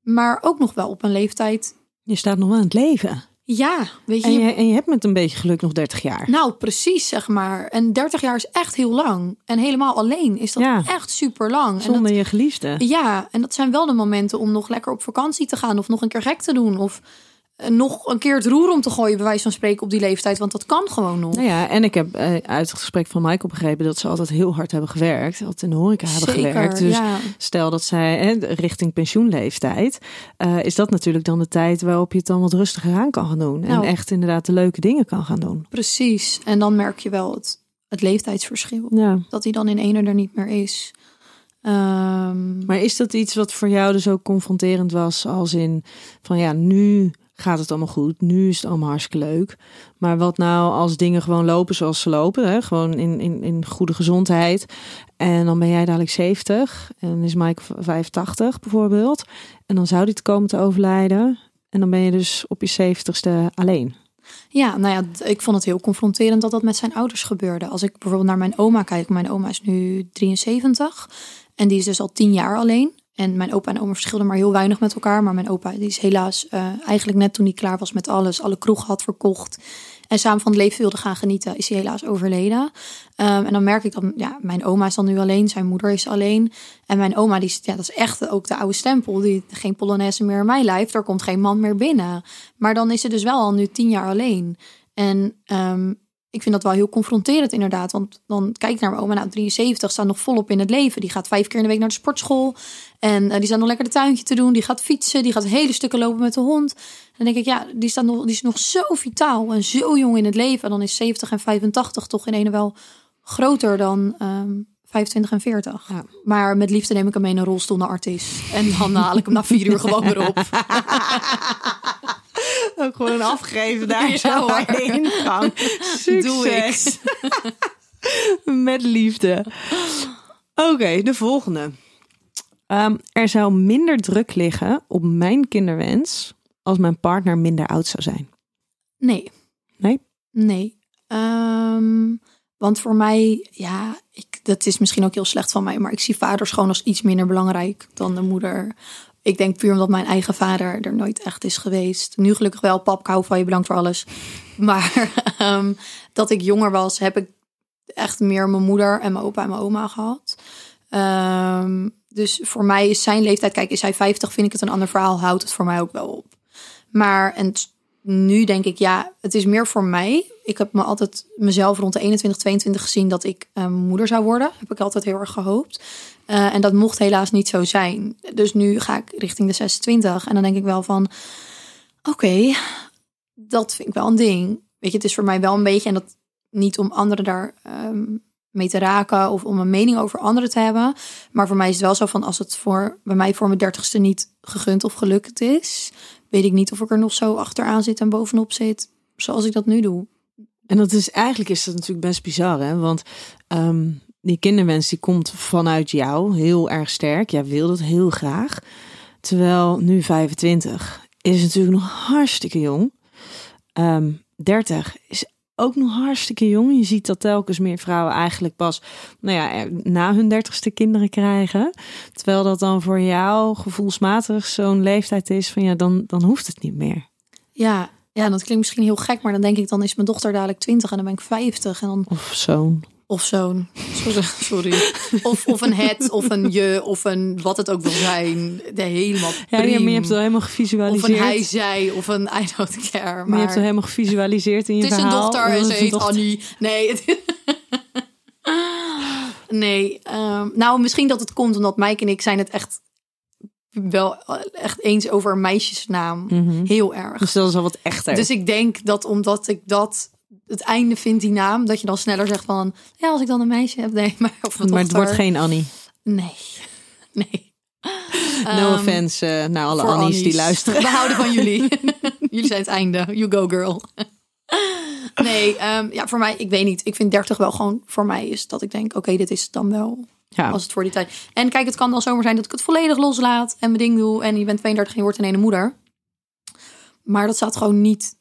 Maar ook nog wel op een leeftijd, Je staat nog wel in het leven. ja, weet je, En je, en je hebt met een beetje geluk nog 30 jaar. Nou, precies, zeg maar. En 30 jaar is echt heel lang. En helemaal alleen is dat Ja. echt super lang. En dat, Zonder je geliefde. ja, en dat zijn wel de momenten om nog lekker op vakantie te gaan. Of nog een keer gek te doen. Of nog een keer het roer om te gooien, bij wijze van spreken, op die leeftijd. Want dat kan gewoon nog. Nou ja, en ik heb eh, uit het gesprek van Michael begrepen dat ze altijd heel hard hebben gewerkt. Altijd in de horeca hebben Zeker, gewerkt. Dus ja. stel dat zij richting pensioenleeftijd, eh, is dat natuurlijk dan de tijd waarop je het dan wat rustiger aan kan gaan doen. En Nou. echt inderdaad de leuke dingen kan gaan doen. Precies. En dan merk je wel het, het leeftijdsverschil. Ja. Dat hij dan in ene er niet meer is. Ehm, Maar is dat iets wat voor jou dus ook confronterend was als in van ja, nu gaat het allemaal goed, nu is het allemaal hartstikke leuk. Maar wat nou als dingen gewoon lopen zoals ze lopen, hè? gewoon in, in, in goede gezondheid. En dan ben jij dadelijk 70 en is Mike 85 bijvoorbeeld. En dan zou die te komen te overlijden. En dan ben je dus op je zeventigste alleen. Ja, nou ja, ik vond het heel confronterend dat dat met zijn ouders gebeurde. Als ik bijvoorbeeld naar mijn oma kijk, mijn oma is nu 73 en die is dus al 10 jaar alleen. En mijn opa en oma verschilden maar heel weinig met elkaar. Maar mijn opa die is helaas eh, eigenlijk net toen hij klaar was met alles, alle kroegen had verkocht en samen van het leven wilde gaan genieten, is hij helaas overleden. Ehm, en dan merk ik dat ja, mijn oma is dan nu alleen, zijn moeder is alleen. En mijn oma, die, ja, dat is echt ook de oude stempel. Die, geen Polonaise meer in mijn lijf, er komt geen man meer binnen. Maar dan is ze dus wel al nu tien jaar alleen. En ehm, ik vind dat wel heel confronterend inderdaad. Want dan kijk ik naar mijn oma, nou 73, staat nog volop in het leven. Die gaat vijf keer in de week naar de sportschool. En eh, die staat nog lekker de tuintje te doen. Die gaat fietsen, die gaat hele stukken lopen met de hond. En dan denk ik, ja, die, staat nog, die is nog zo vitaal en zo jong in het leven. En dan is 70 en 85 toch in ene wel groter dan ehm 25 en 40. Ja. Maar met liefde neem ik hem mee naar een rolstoel naar artis. En dan haal ik hem na vier uur gewoon weer op. *laughs* *laughs* Ook gewoon afgeven daar *laughs* Ja, zo hoor. bij de ingang. Succes. *laughs* Met liefde. Oké, de volgende. Ehm, er zou minder druk liggen op mijn kinderwens als mijn partner minder oud zou zijn. Nee. Nee? Nee. Ehm, want voor mij, ja, ik, dat is misschien ook heel slecht van mij, maar ik zie vaders gewoon als iets minder belangrijk dan de moeder. Ik denk puur omdat mijn eigen vader er nooit echt is geweest. Nu gelukkig wel, pap, ik van je, bedankt voor alles. *laughs* Maar ehm, dat ik jonger was, heb ik echt meer mijn moeder en mijn opa en mijn oma gehad. Ehm, dus voor mij is zijn leeftijd, kijk, is hij 50, vind ik het een ander verhaal, houdt het voor mij ook wel op. Maar en nu denk ik, ja, het is meer voor mij. Ik heb me altijd mezelf rond de 21, 22 gezien dat ik eh, moeder zou worden. Heb ik altijd heel erg gehoopt. Eh, en dat mocht helaas niet zo zijn. Dus nu ga ik richting de 26. En dan denk ik wel van, oké, dat vind ik wel een ding. Weet je, het is voor mij wel een beetje, en dat niet om anderen daar ehm, mee te raken of om een mening over anderen te hebben. Maar voor mij is het wel zo van, als het voor, bij mij voor mijn dertigste niet gegund of gelukt is, weet ik niet of ik er nog zo achteraan zit en bovenop zit, zoals ik dat nu doe. En dat is eigenlijk is dat natuurlijk best bizar, hè? Want ehm, die kinderwens die komt vanuit jou heel erg sterk. Jij wil dat heel graag. Terwijl nu 25 is natuurlijk nog hartstikke jong. Ehm 30 is ook nog hartstikke jong. Je ziet dat telkens meer vrouwen eigenlijk pas nou ja, na hun dertigste kinderen krijgen. Terwijl dat dan voor jou gevoelsmatig zo'n leeftijd is van ja, dan, dan hoeft het niet meer. Ja, ja, dat klinkt misschien heel gek, maar dan denk ik, dan is mijn dochter dadelijk 20 en dan ben ik 50 en dan Of zo'n. Of zo'n, sorry, of, of een het, of een je, of een wat het ook wil zijn, de helemaal Ja, ja, maar je hebt het al helemaal of gevisualiseerd. een hij, zij, of een I don't care. Maar, Maar, je hebt het helemaal gevisualiseerd in je het is een dochter en ze heet dochter. Annie. Nee, *laughs* nee. ehm, nou, misschien dat het komt omdat Mike en ik zijn het echt wel echt eens over een meisjesnaam. Mhm. Heel erg. Dus dat is al wat echter. Dus ik denk dat omdat ik dat het einde vind, die naam, dat je dan sneller zegt van, ja, als ik dan een meisje heb, nee, *laughs* maar of maar het wordt geen Annie. Nee, *laughs* nee. No Ehm, offense eh, naar alle Annies die luisteren. We houden van jullie. *laughs* jullie zijn het einde. You go, girl. nee, ehm, ja, voor mij, ik weet niet. Ik vind 30 wel gewoon, voor mij is dat ik denk, oké, dit is het dan wel. Ja. Als het voor die tijd. En kijk, het kan dan zomaar zijn dat ik het volledig loslaat en mijn ding doe. En je bent 32 en je wordt een ene moeder. Maar dat staat gewoon niet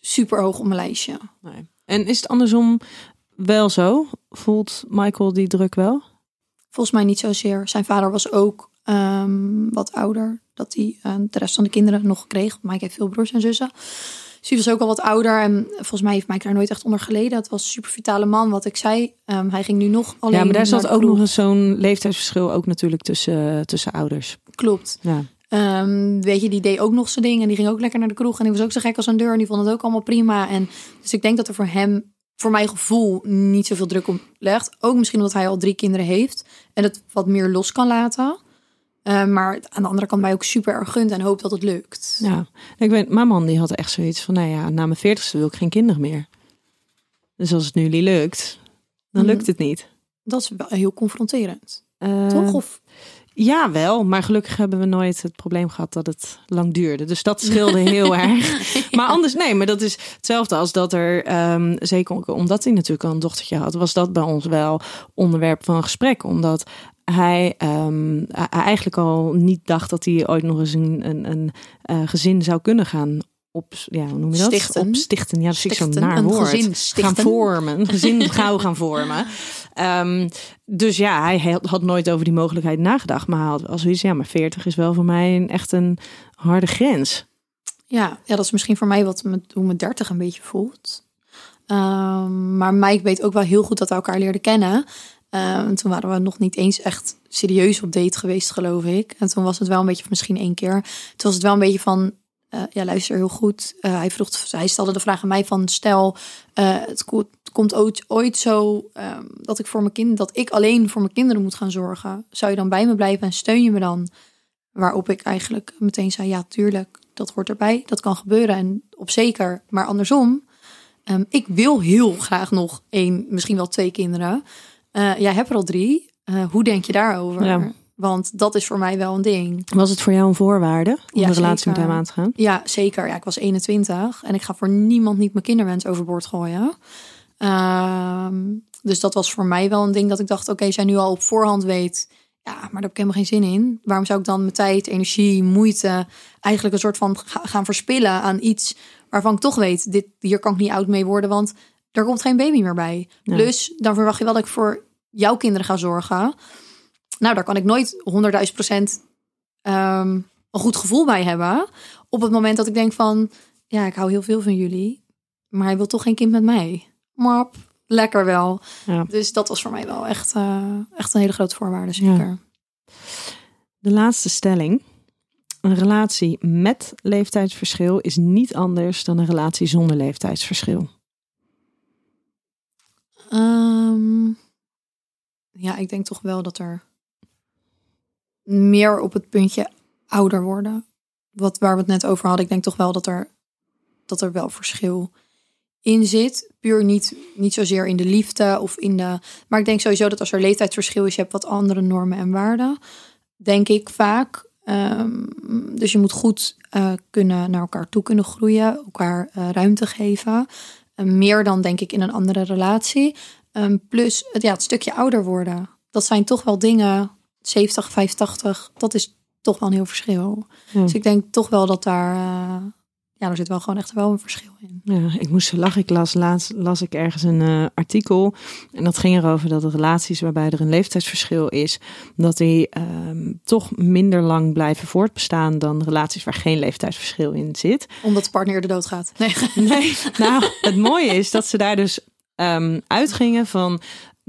super hoog op mijn lijstje. Nee. En is het andersom wel zo? Voelt Michael die druk wel? Volgens mij niet zozeer. Zijn vader was ook ehm, wat ouder. Dat hij eh, de rest van de kinderen nog kreeg. Mike heeft veel broers en zussen. Dus hij was ook al wat ouder. En volgens mij heeft Mike daar nooit echt onder geleden. Het was een super vitale man, wat ik zei. Ehm, hij ging nu nog alleen ja, maar daar zat ook nog zo'n leeftijdsverschil ook natuurlijk tussen, tussen ouders. Klopt. Ja. Ehm, weet je, die deed ook nog zijn ding. En die ging ook lekker naar de kroeg. En die was ook zo gek als een deur. En die vond het ook allemaal prima. En dus ik denk dat er voor hem, voor mijn gevoel, niet zoveel druk op legt. Ook misschien omdat hij al drie kinderen heeft. En het wat meer los kan laten. Ehm, maar aan de andere kant mij ook super erg gunt en hoopt dat het lukt. ja. Ik weet, mijn man die had echt zoiets van, nou ja, na mijn veertigste wil ik geen kinderen meer. Dus als het nu niet lukt, dan Mhm. lukt het niet. Dat is wel heel confronterend. Eh, toch? Of, Ja, wel. Maar gelukkig hebben we nooit het probleem gehad dat het lang duurde. Dus dat scheelde *laughs* heel erg. Maar anders, nee, maar dat is hetzelfde als dat er, ehm, zeker omdat hij natuurlijk al een dochtertje had, was dat bij ons wel onderwerp van gesprek. Omdat hij, um, hij eigenlijk al niet dacht dat hij ooit nog eens een, een, een uh, gezin zou kunnen gaan op, ja, hoe noem je dat? Stichten. Op stichten. Ja, dat ik zo'n naar woord. gezin stichten. Gaan vormen. Een gezin *laughs* gauw gaan vormen. Ehm, dus ja, hij had, nooit over die mogelijkheid nagedacht. Maar hij had als zoiets, ja, maar 40 is wel voor mij een, echt een harde grens. Ja, ja, dat is misschien voor mij wat met, hoe mijn 30 een beetje voelt. Ehm, maar Mike weet ook wel heel goed dat we elkaar leerden kennen. Ehm, toen waren we nog niet eens echt serieus op date geweest, geloof ik. En toen was het wel een beetje, misschien één keer. Toen was het wel een beetje van, eh, ja, luister heel goed. Eh, hij, vroeg, hij stelde de vraag aan mij van, stel, eh, het, ko- het komt ooit, ooit zo ehm, dat ik voor mijn kind, dat ik alleen voor mijn kinderen moet gaan zorgen. Zou je dan bij me blijven en steun je me dan? Waarop ik eigenlijk meteen zei, ja, tuurlijk, dat hoort erbij. Dat kan gebeuren en op zeker. Maar andersom, ehm, ik wil heel graag nog één, misschien wel twee kinderen. Jij hebt er al drie. Hoe denk je daarover? Want dat is voor mij wel een ding. Was het voor jou een voorwaarde om Ja, een relatie zeker. met hem aan te gaan? Ja, zeker. Ja, ik was 21 en ik ga voor niemand niet mijn kinderwens overboord gooien. Ehm, dus dat was voor mij wel een ding dat ik dacht: oké, jij nu al op voorhand weet, ja, maar daar heb ik helemaal geen zin in. Waarom zou ik dan mijn tijd, energie, moeite eigenlijk een soort van ga- gaan verspillen aan iets waarvan ik toch weet: dit, hier kan ik niet oud mee worden, want er komt geen baby meer bij. Ja. Dus dan verwacht je wel dat ik voor jouw kinderen ga zorgen. Nou, daar kan ik nooit 100.000 procent ehm, een goed gevoel bij hebben. Op het moment dat ik denk van, ja, ik hou heel veel van jullie, maar hij wil toch geen kind met mij. Maar lekker wel. Ja. Dus dat was voor mij wel echt, eh, echt een hele grote voorwaarde, zeker. De laatste stelling. Een relatie met leeftijdsverschil is niet anders dan een relatie zonder leeftijdsverschil. Ehm, ja, ik denk toch wel dat er meer op het puntje ouder worden. Wat, waar we het net over hadden. Ik denk toch wel dat er, dat er wel verschil in zit. Puur niet, niet zozeer in de liefde of in de... Maar ik denk sowieso dat als er leeftijdsverschil is... je hebt wat andere normen en waarden. Denk ik vaak. Ehm, dus je moet goed eh, kunnen naar elkaar toe kunnen groeien. Elkaar eh, ruimte geven. Meer dan denk ik in een andere relatie. Ehm, plus het, ja, het stukje ouder worden. Dat zijn toch wel dingen, 70, 85, dat is toch wel een heel verschil. Ja. Dus ik denk toch wel dat daar, eh, ja, er zit wel gewoon echt wel een verschil in. Ja, ik moest zo lachen. Ik las laatst las ik ergens een eh, artikel. En dat ging erover dat de relaties waarbij er een leeftijdsverschil is, dat die ehm, toch minder lang blijven voortbestaan dan relaties waar geen leeftijdsverschil in zit. Omdat de partner eerder doodgaat. Nee. Nee, *laughs* nou, het mooie is dat ze daar dus ehm, uitgingen van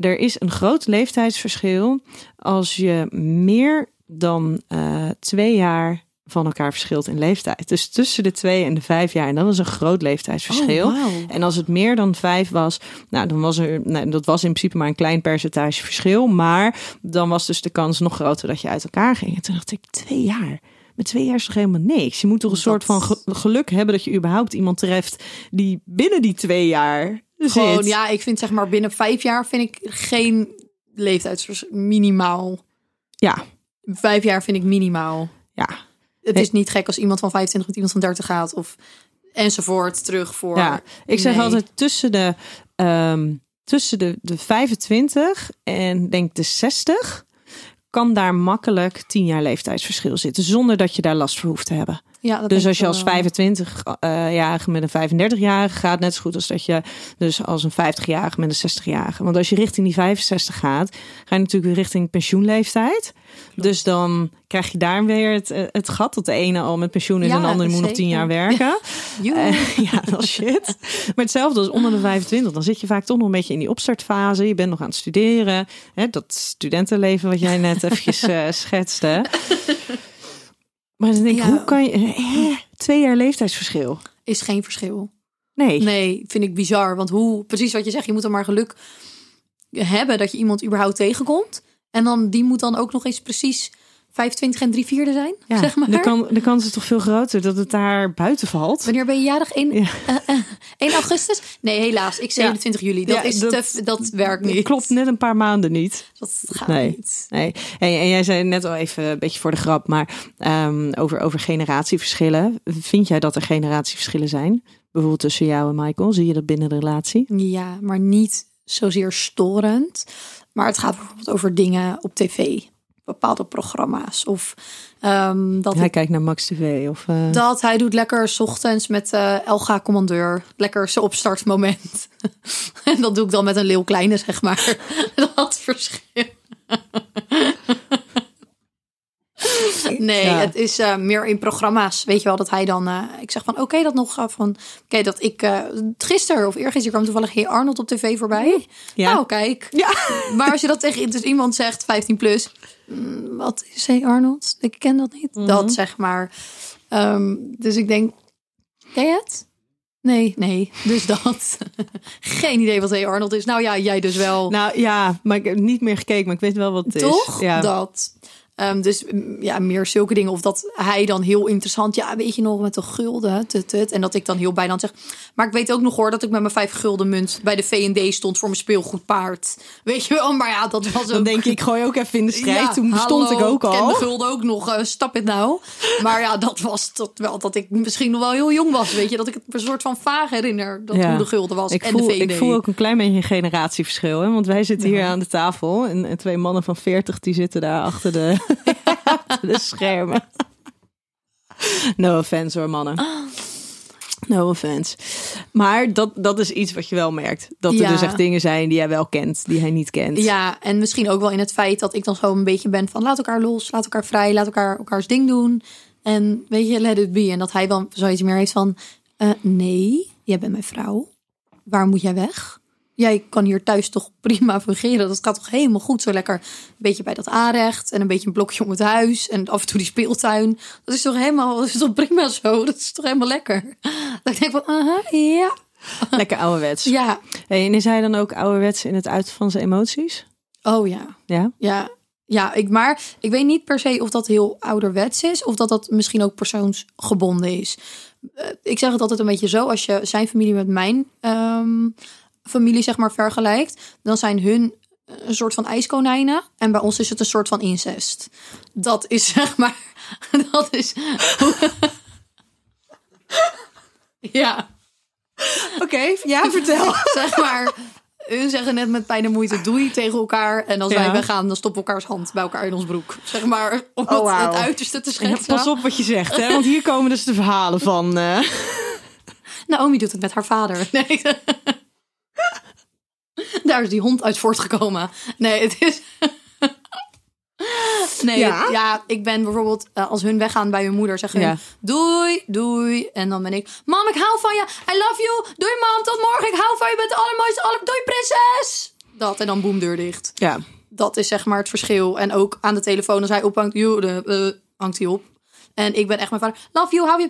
er is een groot leeftijdsverschil als je meer dan eh, twee jaar van elkaar verschilt in leeftijd. Dus tussen de twee en de vijf jaar. En dat is een groot leeftijdsverschil. Oh, wauw. En als het meer dan vijf was, nou, dan was er, nou, dat was in principe maar een klein percentage verschil. Maar dan was dus de kans nog groter dat je uit elkaar ging. En toen dacht ik, twee jaar. Met twee jaar is toch helemaal niks. Je moet toch een Dat- soort van ge- geluk hebben dat je überhaupt iemand treft die binnen die twee jaar Gewoon, zit. ja, ik vind zeg maar binnen vijf jaar vind ik geen leeftijdsverschil minimaal. Ja, Vijf jaar vind ik minimaal. ja. Het is niet gek als iemand van 25 met iemand van 30 gaat of enzovoort terug voor. Ja, ik zeg Nee. altijd tussen de, ehm, tussen de, de 25 en denk de 60 kan daar makkelijk 10 jaar leeftijdsverschil zitten. Zonder dat je daar last voor hoeft te hebben. Ja, Dus als je als wel. 25-jarige met een 35-jarige gaat, net zo goed als dat je dus als een 50-jarige met een 60-jarige. Want als je richting die 65 gaat, ga je natuurlijk weer richting pensioenleeftijd. Dus dan krijg je daar weer het, eh, het gat dat de ene al met pensioen is Ja, en de andere moet nog 10 zeker. jaar werken. *laughs* Joe. Eh, *laughs* ja, dat is shit. Maar hetzelfde als onder de 25. Dan zit je vaak toch nog een beetje in die opstartfase. Je bent nog aan het studeren. Hè, dat studentenleven wat jij net *laughs* eventjes eh, schetste. Maar dan denk ik, Ja. hoe kan je... eh, twee jaar leeftijdsverschil. is geen verschil. Nee. Nee, vind ik bizar. Want hoe, precies wat je zegt, je moet dan maar geluk hebben dat je iemand überhaupt tegenkomt. En dan die moet dan ook nog eens precies 25 en drie vierde zijn, Ja, zeg maar. de, kan, de kans is toch veel groter dat het daar buiten valt. Wanneer ben je jarig? 1, Ja. eh, eh, 1 augustus? Nee, helaas. Ik 27 juli. Dat, is dat- te, dat werkt niet. Klopt net een paar maanden niet. Dat gaat Nee. niet. Nee. En, en jij zei net al even een beetje voor de grap, maar ehm, over, over generatieverschillen. Vind jij dat er generatieverschillen zijn? Bijvoorbeeld tussen jou en Michael. Zie je dat binnen de relatie? Ja, maar niet zozeer storend. Maar het gaat bijvoorbeeld over dingen op tv. Bepaalde programma's. Of ehm, dat, Hij kijkt naar Max TV of... eh, dat hij doet lekker 's ochtends met eh Elga Commandeur. Lekker zijn opstartmoment. *laughs* en dat doe ik dan met een leeuw kleine, zeg maar. *laughs* dat verschil. *laughs* Nee, Ja. het is eh, meer in programma's. Weet je wel, dat hij dan... ik zeg van, oké, dat nog van... Oké, dat ik... gisteren of eergisteren kwam toevallig Hey Arnold op tv voorbij. Ja. Nou, kijk. Ja. Maar als je dat tegen dus iemand zegt, 15 plus... mm, wat is Hey Arnold? Ik ken dat niet. Dat zeg maar. Ehm, dus ik denk... Ken je het? Nee, nee. Dus dat. *laughs* Geen idee wat Hey Arnold is. Nou ja, jij dus wel. Nou ja, maar ik heb niet meer gekeken, maar ik weet wel wat het is. Toch? Ja. Dat. Ehm, dus ja, meer zulke dingen. Of dat hij dan heel interessant, ja, weet je nog, met de gulden. Tut, tut. En dat ik dan heel bijna zeg. Maar ik weet ook nog hoor dat ik met mijn vijf gulden munt bij de V&D stond voor mijn speelgoedpaard. *laughs* Weet je wel, maar ja, dat was Dan ook... denk je, ik gooi ook even in de strijd. Ja, Toen stond hallo, ik ook ken al. de gulden ook nog, eh, stap het nou. Maar ja, dat was tot wel dat ik misschien nog wel heel jong was. Weet je, dat ik het een soort van vaag herinner. Dat Ja. hoe de gulden was Ik en voel, de VND. ik voel ook een klein beetje een generatieverschil. Hè? Want wij zitten hier aan de tafel. En, en twee mannen van 40 die zitten daar achter de, *laughs* de schermen. No offense hoor, mannen. No offense. Maar dat, dat is iets wat je wel merkt. Dat er Ja. dus echt dingen zijn die jij wel kent, die hij niet kent. Ja, en misschien ook wel in het feit dat ik dan zo een beetje ben van laat elkaar los, laat elkaar vrij, laat elkaar elkaars ding doen. En weet je, let it be. En dat hij dan zoiets meer heeft van eh, nee, jij bent mijn vrouw. Waar moet jij weg? Jij kan hier thuis toch prima fungeren. Dat gaat toch helemaal goed. Zo lekker een beetje bij dat aanrecht. En een beetje een blokje om het huis. En af en toe die speeltuin. Dat is toch helemaal dat is toch prima zo. Dat is toch helemaal lekker. Dat ik denk van, aha, ja. Lekker ouderwets. Ja. Hey, en is hij dan ook ouderwets in het uiten van zijn emoties? Oh ja. Ja? Ja, ja ik, maar ik weet niet per se of dat heel ouderwets is of dat dat misschien ook persoonsgebonden is. Eh, ik zeg het altijd een beetje zo: als je zijn familie met mijn ehm, familie zeg maar vergelijkt, dan zijn hun een soort van ijskonijnen en bij ons is het een soort van incest. Dat is *laughs* zeg maar, dat is. *laughs* ja. Oké, ja, vertel. *laughs* zeg maar, hun zeggen net met pijn en moeite doei tegen elkaar. En als Ja. wij weggaan, dan stoppen we elkaars hand bij elkaar in ons broek. Zeg maar, om Oh, het, uiterste te Ja, schetsen. pas op wat je zegt, hè? want hier komen dus de verhalen van. eh. Naomi doet het met haar vader. Nee. Daar is die hond uit voortgekomen. Nee, het is... *laughs* Nee, Ja? ja? ik ben bijvoorbeeld, eh, als hun weggaan bij hun moeder, zeggen Ja. hun, doei, doei. En dan ben ik, mam, ik hou van je. I love you. Doei, mam, tot morgen. Ik hou van je. Je bent de allermooiste. Alle... Doei, prinses. Dat, en dan boem, deur dicht. Ja, Dat is zeg maar het verschil. En ook aan de telefoon, als hij ophangt, de, eh, hangt hij op. En ik ben echt mijn vader. Love you, hou je.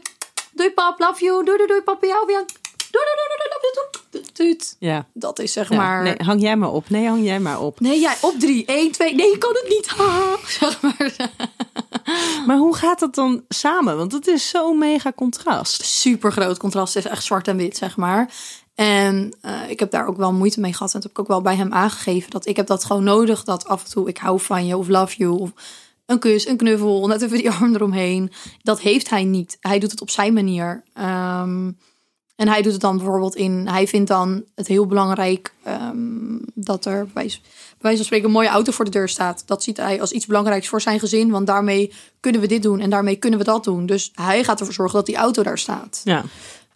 Doei pap, love you. Doei, doei, doei, papi, hou je. Ja. Dat is zeg maar... Nee, hang jij maar op. Nee, hang jij maar op. Nee, jij op drie. Eén, twee. Nee, ik kan het niet. *laughs* Zeg maar. Maar hoe gaat dat dan samen? Want het is zo'n mega contrast. Super groot contrast. Het is echt zwart en wit, zeg maar. En eh, ik heb daar ook wel moeite mee gehad. En dat heb ik ook wel bij hem aangegeven. Dat ik heb dat gewoon nodig. Dat af en toe ik hou van je of love you. Of een kus, een knuffel. Net even die *laughs* arm eromheen. Dat heeft hij niet. Hij doet het op zijn manier. Ehm, en hij doet het dan bijvoorbeeld in... Hij vindt dan het heel belangrijk ehm, dat er bij, bij wijze van spreken een mooie auto voor de deur staat. Dat ziet hij als iets belangrijks voor zijn gezin. Want daarmee kunnen we dit doen en daarmee kunnen we dat doen. Dus hij gaat ervoor zorgen dat die auto daar staat. Ja.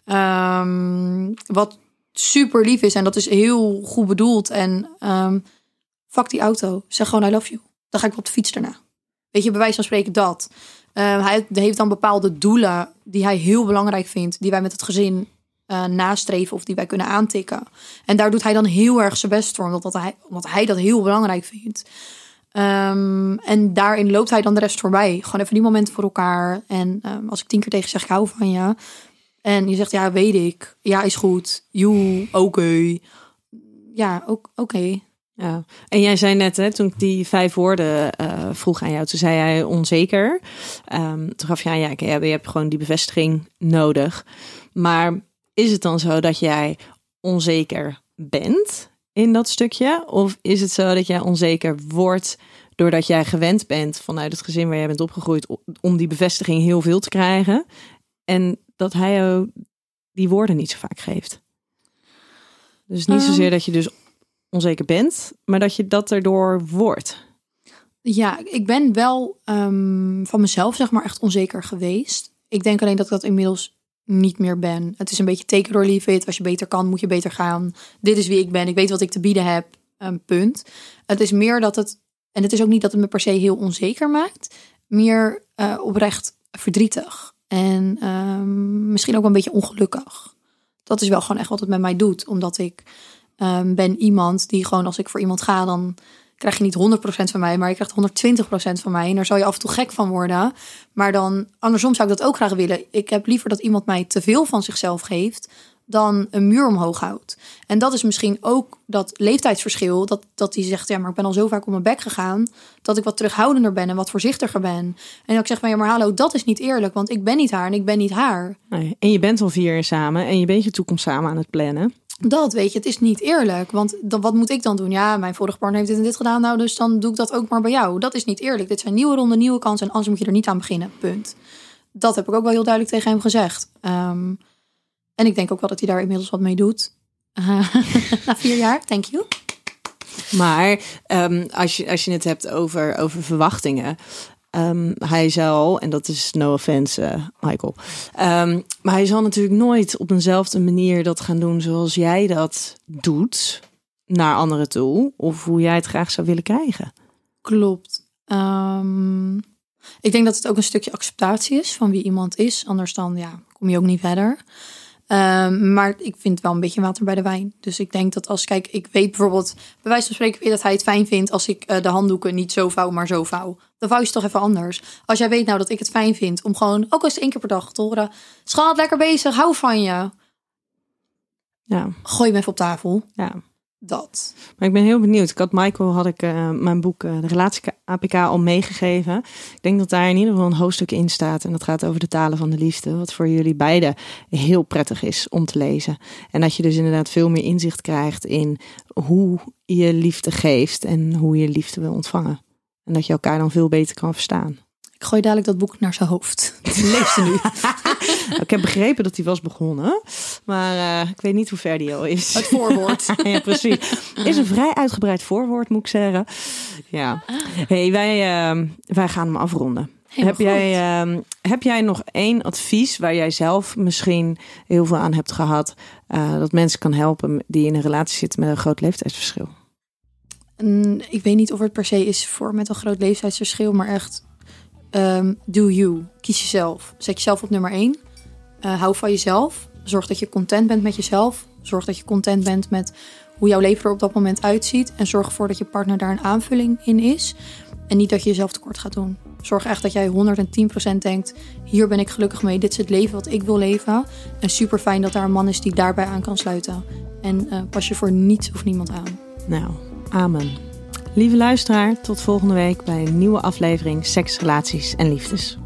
Ehm, wat super lief is en dat is heel goed bedoeld. En ehm fuck die auto. Zeg gewoon I love you. Dan ga ik op de fiets daarna. Weet je, bij wijze van spreken dat. Hij heeft dan bepaalde doelen die hij heel belangrijk vindt. Die wij met het gezin eh, nastreven of die wij kunnen aantikken. En daar doet hij dan heel erg zijn best voor. Omdat, dat hij, omdat hij dat heel belangrijk vindt. Ehm, en daarin loopt hij dan de rest voorbij. Gewoon even die momenten voor elkaar. En ehm, als ik tien keer tegen zeg, ik hou van je. En je zegt, ja, weet ik. Ja, is goed. Joe, oké. Ja, ook oké. En jij zei net, hè, toen ik die vijf woorden uh, vroeg aan jou, toen zei jij onzeker. Um, toen gaf je aan, ja, je hebt gewoon die bevestiging nodig. Maar is het dan zo dat jij onzeker bent in dat stukje? Of is het zo dat jij onzeker wordt doordat jij gewend bent vanuit het gezin waar jij bent opgegroeid om die bevestiging heel veel te krijgen? En dat hij jou die woorden niet zo vaak geeft? Dus niet ehm. zozeer dat je dus onzeker bent, maar dat je dat erdoor wordt. Ja, ik ben wel ehm, van mezelf zeg maar echt onzeker geweest. Ik denk alleen dat ik dat inmiddels niet meer ben. Het is een beetje teken door leave it. Als je beter kan, moet je beter gaan. Dit is wie ik ben. Ik weet wat ik te bieden heb. Een punt. Het is meer dat het, en het is ook niet dat het me per se heel onzeker maakt. Meer uh, oprecht verdrietig. En um, misschien ook een beetje ongelukkig. Dat is wel gewoon echt wat het met mij doet. Omdat ik um, ben iemand die gewoon als ik voor iemand ga, dan krijg je niet 100% van mij, maar je krijgt 120% van mij. En daar zou je af en toe gek van worden. Maar dan, andersom zou ik dat ook graag willen. Ik heb liever dat iemand mij te veel van zichzelf geeft dan een muur omhoog houdt. En dat is misschien ook dat leeftijdsverschil. Dat, dat die zegt, ja, maar ik ben al zo vaak op mijn bek gegaan... dat ik wat terughoudender ben en wat voorzichtiger ben. En dan ik zeg, maar ja, maar hallo, dat is niet eerlijk... want ik ben niet haar en ik ben niet haar. Nee, en je bent al vier jaar samen en je bent je toekomst samen aan het plannen. Dat weet je, het is niet eerlijk. Want dan, wat moet ik dan doen? Ja, mijn vorige partner heeft dit en dit gedaan. Nou, dus dan doe ik dat ook maar bij jou. Dat is niet eerlijk. Dit zijn nieuwe ronde, nieuwe kansen. En anders moet je er niet aan beginnen. Punt. Dat heb ik ook wel heel duidelijk tegen hem gezegd. Ehm, en ik denk ook wel dat hij daar inmiddels wat mee doet. *laughs* na vier jaar, thank you. Maar um, als, je, als je het hebt over, over verwachtingen. Um, hij zal, en dat is no offense, uh, Michael. Um, maar hij zal natuurlijk nooit op eenzelfde manier dat gaan doen zoals jij dat doet naar anderen toe. Of hoe jij het graag zou willen krijgen. Klopt. Um, ik denk dat het ook een stukje acceptatie is van wie iemand is. Anders dan ja, kom je ook niet verder. Um, maar ik vind wel een beetje water bij de wijn. Dus ik denk dat als, kijk, ik weet bijvoorbeeld, bij wijze van spreken, weet dat hij het fijn vindt als ik uh, de handdoeken niet zo vouw, maar zo vouw. Dan vouw je toch even anders. Als jij weet nou dat ik het fijn vind om gewoon, ook eens één keer per dag te horen, schat, lekker bezig, hou van je. Ja. Gooi hem even op tafel. Ja dat. Maar ik ben heel benieuwd. Ik had Michael, had ik uh, mijn boek uh, De Relatie APK al meegegeven. Ik denk dat daar in ieder geval een hoofdstuk in staat. En dat gaat over de talen van de liefde. Wat voor jullie beiden heel prettig is om te lezen. En dat je dus inderdaad veel meer inzicht krijgt in hoe je liefde geeft. En hoe je liefde wil ontvangen. En dat je elkaar dan veel beter kan verstaan. Ik gooi dadelijk dat boek naar zijn hoofd. *laughs* Lees ze nu. *laughs* *laughs* ik heb begrepen dat hij was begonnen. Maar uh, ik weet niet hoe ver die al is. Het voorwoord. *laughs* ja, precies. Is een vrij uitgebreid voorwoord, moet ik zeggen. Ja. Hey, wij, uh, wij gaan hem afronden. heb jij, uh, heb jij nog één advies waar jij zelf misschien heel veel aan hebt gehad? Uh, dat mensen kan helpen die in een relatie zitten met een groot leeftijdsverschil? Ik weet niet of het per se is voor met een groot leeftijdsverschil, maar echt Um, do you. Kies jezelf. Zet jezelf op nummer 1. Uh, hou van jezelf. Zorg dat je content bent met jezelf. Zorg dat je content bent met hoe jouw leven er op dat moment uitziet. En zorg ervoor dat je partner daar een aanvulling in is. En niet dat je jezelf tekort gaat doen. Zorg echt dat jij 110% denkt: hier ben ik gelukkig mee. Dit is het leven wat ik wil leven. En super fijn dat daar een man is die daarbij aan kan sluiten. En uh, pas je voor niets of niemand aan. Nou, amen. Lieve luisteraar, tot volgende week bij een nieuwe aflevering Seks, Relaties en Liefdes.